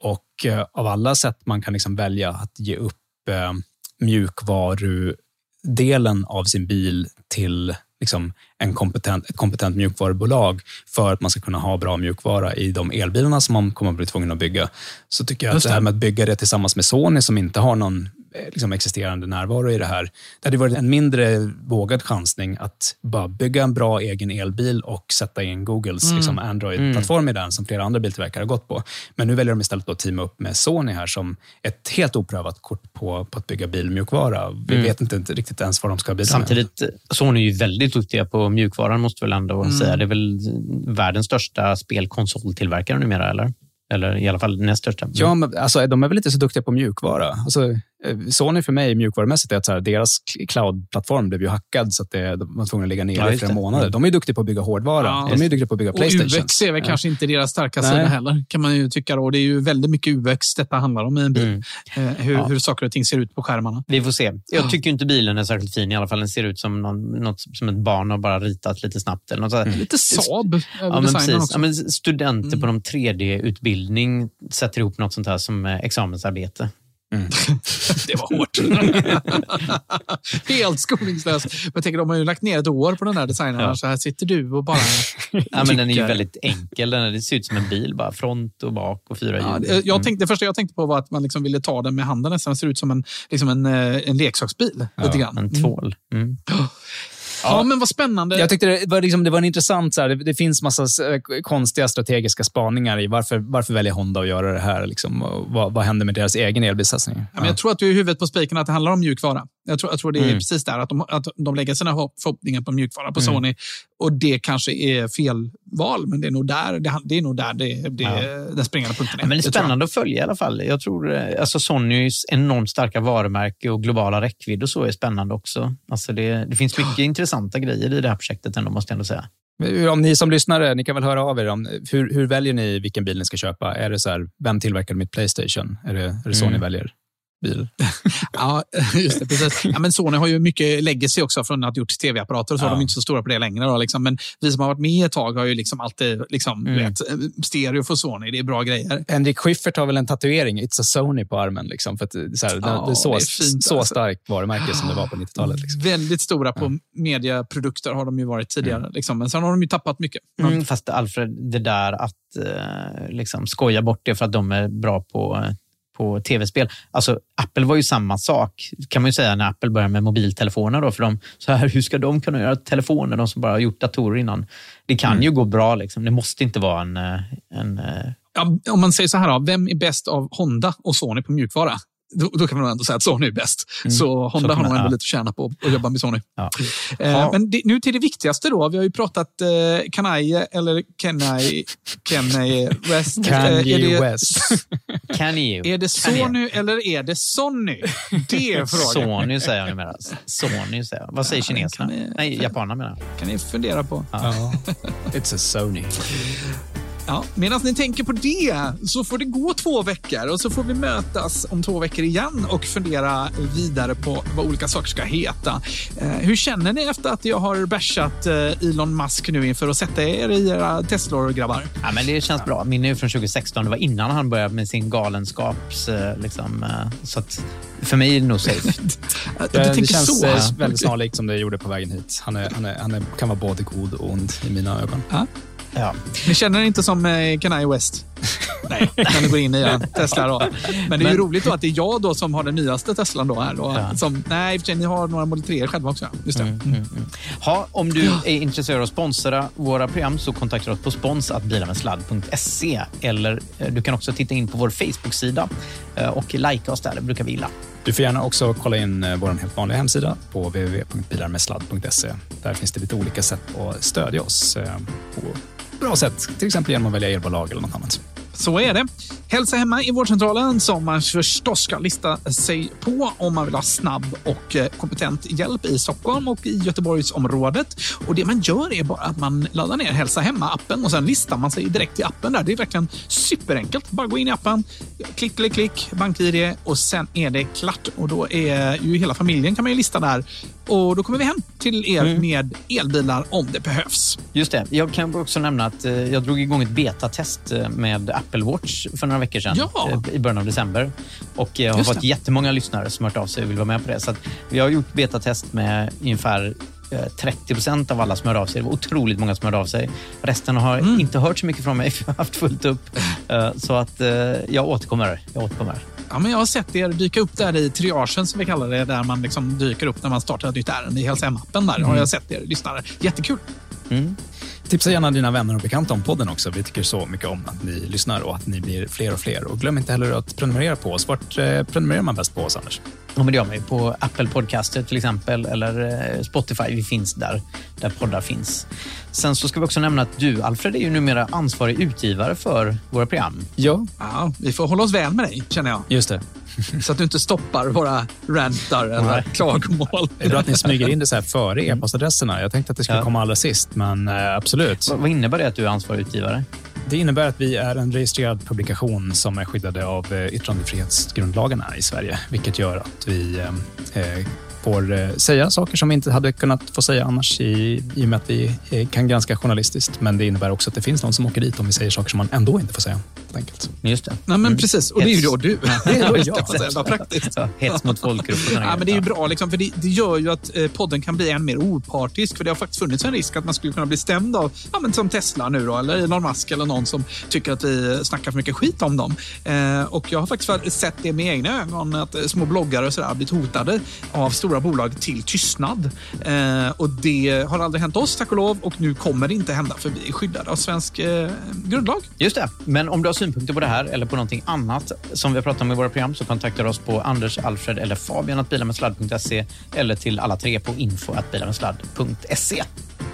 Och eh, av alla sätt man kan liksom välja att ge upp eh, mjukvarudelen av sin bil till liksom en kompetent, ett kompetent mjukvarubolag för att man ska kunna ha bra mjukvara i de elbilarna som man kommer att bli tvungen att bygga. Så tycker jag att det här med att bygga det tillsammans med Sony som inte har någon liksom existerande närvaro i det här. Det hade varit en mindre vågad chansning att bara bygga en bra egen elbil och sätta in Googles mm. liksom Android-plattform mm. i den som flera andra biltillverkare har gått på. Men nu väljer de istället att teama upp med Sony här som ett helt oprövat kort på, på att bygga bilmjukvara. Vi mm. vet inte, inte, riktigt ens vad de ska bidra Samtidigt, med. Sony är ju väldigt duktiga på mjukvaran måste väl ändå mm. säga. Det är väl världens största spelkonsoltillverkare numera, eller? Eller i alla fall näst största. Ja, men alltså, de är väl inte så duktiga på mjukvara. Alltså, Eh, Sony för mig mjukvarumässigt är att så här, deras cloud-plattform blev ju hackad så att det, de var tvungna att ligga nere ja, i flera månader. De är duktiga på att bygga hårdvara. Ja, de är duktiga på att bygga Playstation. Och UX är väl ja. kanske inte deras starka sida heller, kan man ju tycka. Då. Det är ju väldigt mycket UX detta handlar om i en bil. Mm. Eh, hur, ja. hur saker och ting ser ut på skärmarna. Vi får se. Jag tycker inte bilen är särskilt fin i alla fall. Den ser ut som, någon, något, som ett barn har bara ritat lite snabbt. Eller något mm. Lite Saab ja, men precis. Ja, men studenter mm. på någon 3D-utbildning sätter ihop något sånt här som examensarbete. Mm. det var hårt. Helt skoningslöst. Jag tänker, de har ju lagt ner ett år på den här designen. Ja. Så här sitter du och bara ja, men Den är ju väldigt enkel. Den är, det ser ut som en bil, bara front och bak och fyra hjul. Ja, jag tänkte, det första jag tänkte på var att man liksom ville ta den med handen. Den ser ut som en, liksom en, eh, en leksaksbil. Ja, lite grann. En tvål. Mm. Ja, men vad spännande. Jag tyckte det var, liksom, det var en intressant... Så här, det, det, finns massa konstiga strategiska spaningar i varför, varför väljer Honda att göra det här. Liksom, vad, vad händer med deras egen elbilssatsning? Ja, men jag tror att du är huvudet på spiken att det handlar om mjukvara. Jag tror, jag tror det är mm. precis där, att de, att de lägger sina förhoppningar på mjukvara på mm. Sony. Och det kanske är fel val, men det är nog där det, det, är nog där det, det, ja. den springande punkten är. Ja, men det är spännande att följa i alla fall. Jag tror eh, alltså Sonys enormt starka varumärke och globala räckvidd och så är spännande också. Alltså det, det finns mycket intressanta grejer i det här projektet ändå, måste jag ändå säga. Om ni som lyssnare, ni kan väl höra av er. Om, hur, hur väljer ni vilken bil ni ska köpa? Är det så här, vem tillverkar mitt Playstation? Är det, är det så mm. ni väljer? Bil. ja, just det. Precis. Ja, men Sony har ju mycket legacy också från att ha gjort tv-apparater. så ja. de är inte så stora på det längre. Då, liksom. Men vi som har varit med ett tag har ju liksom alltid liksom, mm. vet, stereo för Sony. Det är bra grejer. Henrik Schyffert har väl en tatuering, It's a Sony, på armen. Liksom, för att, så här, ja, det är så, det är fint, så alltså. starkt varumärke som det var på 90-talet. Liksom. Väldigt stora på ja. mediaprodukter har de ju varit tidigare. Mm. Liksom. Men sen har de ju tappat mycket. Mm, fast Alfred, det där att eh, liksom, skoja bort det för att de är bra på eh, på tv-spel. Alltså, Apple var ju samma sak, kan man ju säga, när Apple började med mobiltelefoner. Då, för de, så här, hur ska de kunna göra telefoner, de som bara har gjort datorer innan? Det kan mm. ju gå bra. Liksom. Det måste inte vara en... Eh, en eh, ja, om man säger så här, då, vem är bäst av Honda och Sony på mjukvara? Då, då, kan man ändå säga att Sony är bäst. Mm. Så Honda så har nog ändå ja. lite att tjäna på att jobba med Sony. Ja. Eh, men det, nu till det viktigaste då. Vi har ju pratat eh, Kanye eller Kenai, Kenai West. Kanye eh, är det, West. Kanye. Är det Sony eller är det Sony? Det är frågan. Sony säger jag numera. Sony säger jag. Vad säger ja, kineserna? Ni, Nej, japanerna menar kan ni fundera på. Ja. It's a Sony. Ja, medan ni tänker på det så får det gå två veckor och så får vi mötas om två veckor igen och fundera vidare på vad olika saker ska heta. Eh, hur känner ni efter att jag har bärsat eh, Elon Musk nu inför att sätta er i era Teslor, grabbar? Ja, men det känns bra. Min är från 2016. Det var innan han började med sin galenskaps... eh, Liksom, eh, så att för mig är det nog safe. Du det tänker känns så? eh, väldigt snarlikt som det gjorde på vägen hit. Han, är, han, är, han är, kan vara både god och ond i mina ögon. Ja. Ni känner inte som eh, Kanye West? Nej, kan du gå in i en Tesla då. Men det är ju Men- roligt då att det är jag då som har den nyaste Teslan då här. Då, Ja. som, nej, i och för sig, ni har några Model 3 själva också. ja. Just det. Mm, Ha, om du är intresserad av att sponsra våra program så kontakta oss på spons.bilarmedsladd.se eller eh, du kan också titta in på vår Facebook-sida eh, och likea oss där. Det brukar vi gilla. Du får gärna också kolla in eh, vår helt vanliga hemsida på www.bilarmedsladd.se. Där finns det lite olika sätt att stödja oss eh, på bra sätt. Till exempel genom att välja elbolag eller något annat. Så är det. Hälsa hemma i vårdcentralen som man förstås ska lista sig på om man vill ha snabb och eh, kompetent hjälp i Stockholm och i Göteborgsområdet. Och Det man gör är bara att man laddar ner Hälsa hemma-appen och sen listar man sig direkt i appen. där. Det är verkligen superenkelt. Bara gå in i appen, klick, klick, klick, bank-id och sen är det klart. Och Då är ju hela familjen kan man ju lista där och då kommer vi hem till er med elbilar om det behövs. Just det. Jag kan också nämna att eh, jag drog igång ett betatest eh, med Apple Watch för några veckor sedan Ja. eh, i början av december. Och jag har Just fått det. jättemånga lyssnare som hört av sig och vill vara med på det. Så vi har gjort betatest med ungefär 30 procent av alla som hör av sig. Det var otroligt många som hörde av sig. Resten har Mm. inte hört så mycket från mig för jag har haft fullt upp. Eh, Så att eh, jag återkommer. Jag återkommer. Ja, men jag har sett er dyka upp där i triagen som vi kallar det, där man liksom dyker upp när man startar ett nytt ärende i Hälsa Hem-appen. Där har jag sett er lyssnare. Jättekul. Tipsa gärna dina vänner och bekanta om podden också. Vi tycker så mycket om att ni lyssnar och att ni blir fler och fler. Och glöm inte heller att prenumerera på oss. Vart eh, prenumererar man bäst på oss, Anders? Ja, men det gör man ju på Apple Podcaster till exempel eller eh, Spotify. Vi finns där, där poddar finns. Sen så ska vi också nämna att du, Alfred, är ju numera ansvarig utgivare för våra program. Ja, Ja, vi får hålla oss väl med dig, känner jag. just det. Så att du inte stoppar våra rantar eller Nej. klagomål. Det är bra att ni smyger in det så här före e-postadresserna. Jag tänkte att det skulle Ja. komma allra sist, men eh, absolut. Vad innebär det att du är ansvarig utgivare? Det innebär att vi är en registrerad publikation som är skyddade av eh, yttrandefrihetsgrundlagarna i Sverige, vilket gör att vi eh, får säga saker som vi inte hade kunnat få säga annars i, i och med att vi kan granska journalistiskt. Men det innebär också att det finns någon som åker dit om vi säger saker som man ändå inte får säga. Helt Enkelt. Just det. Nej, men precis. Och det är ju då du. Det är då jag. Vad praktiskt. Ja, hets mot folkgrupp och såna Ja, men det är ju bra, liksom, för det, det gör ju att eh, podden kan bli än mer opartisk. För det har faktiskt funnits en risk att man skulle kunna bli stämd av, ja, men som Tesla nu då, eller Elon Musk eller någon som tycker att vi snackar för mycket skit om dem. Eh, och jag har faktiskt sett det med egna ögon, att eh, små bloggare och sådär blivit hotade av stora bolag till tystnad. Eh, och det har aldrig hänt oss, tack och lov, och nu kommer det inte hända, för vi är skyddade av svensk eh, grundlag. Just det. Men om du har synpunkter på det här eller på någonting annat som vi har pratat om i våra program så kontakta oss på Anders, Alfred eller Fabian att bilarmedsladd.se eller till alla tre på info att bilarmedsladd.se.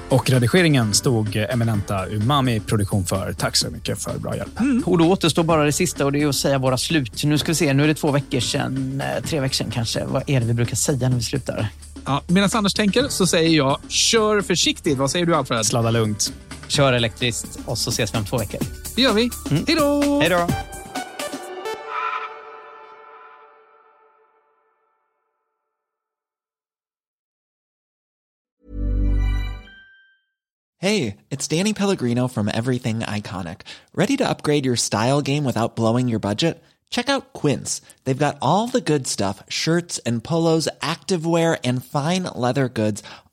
Och redigeringen stod eminenta Umami Produktion för. Tack så mycket för bra hjälp. Och då återstår bara det sista och det är att säga våra slut. Nu ska vi se, nu är det två veckor sedan, eh, tre veckor sedan kanske. Vad är det vi brukar säga när vi slutar? Ja, Medan Anders tänker så säger jag, kör försiktigt. Vad säger du Alfred? Sladda lugnt. Kör elektriskt och så ses vi om två veckor. Det gör vi. Mm. Hej då! Hej då! Hey, it's Danny Pellegrino from Everything Iconic. Ready to upgrade your style game without blowing your budget? Check out Quince. They've got all the good stuff shirts and polos, activewear, and fine leather goods,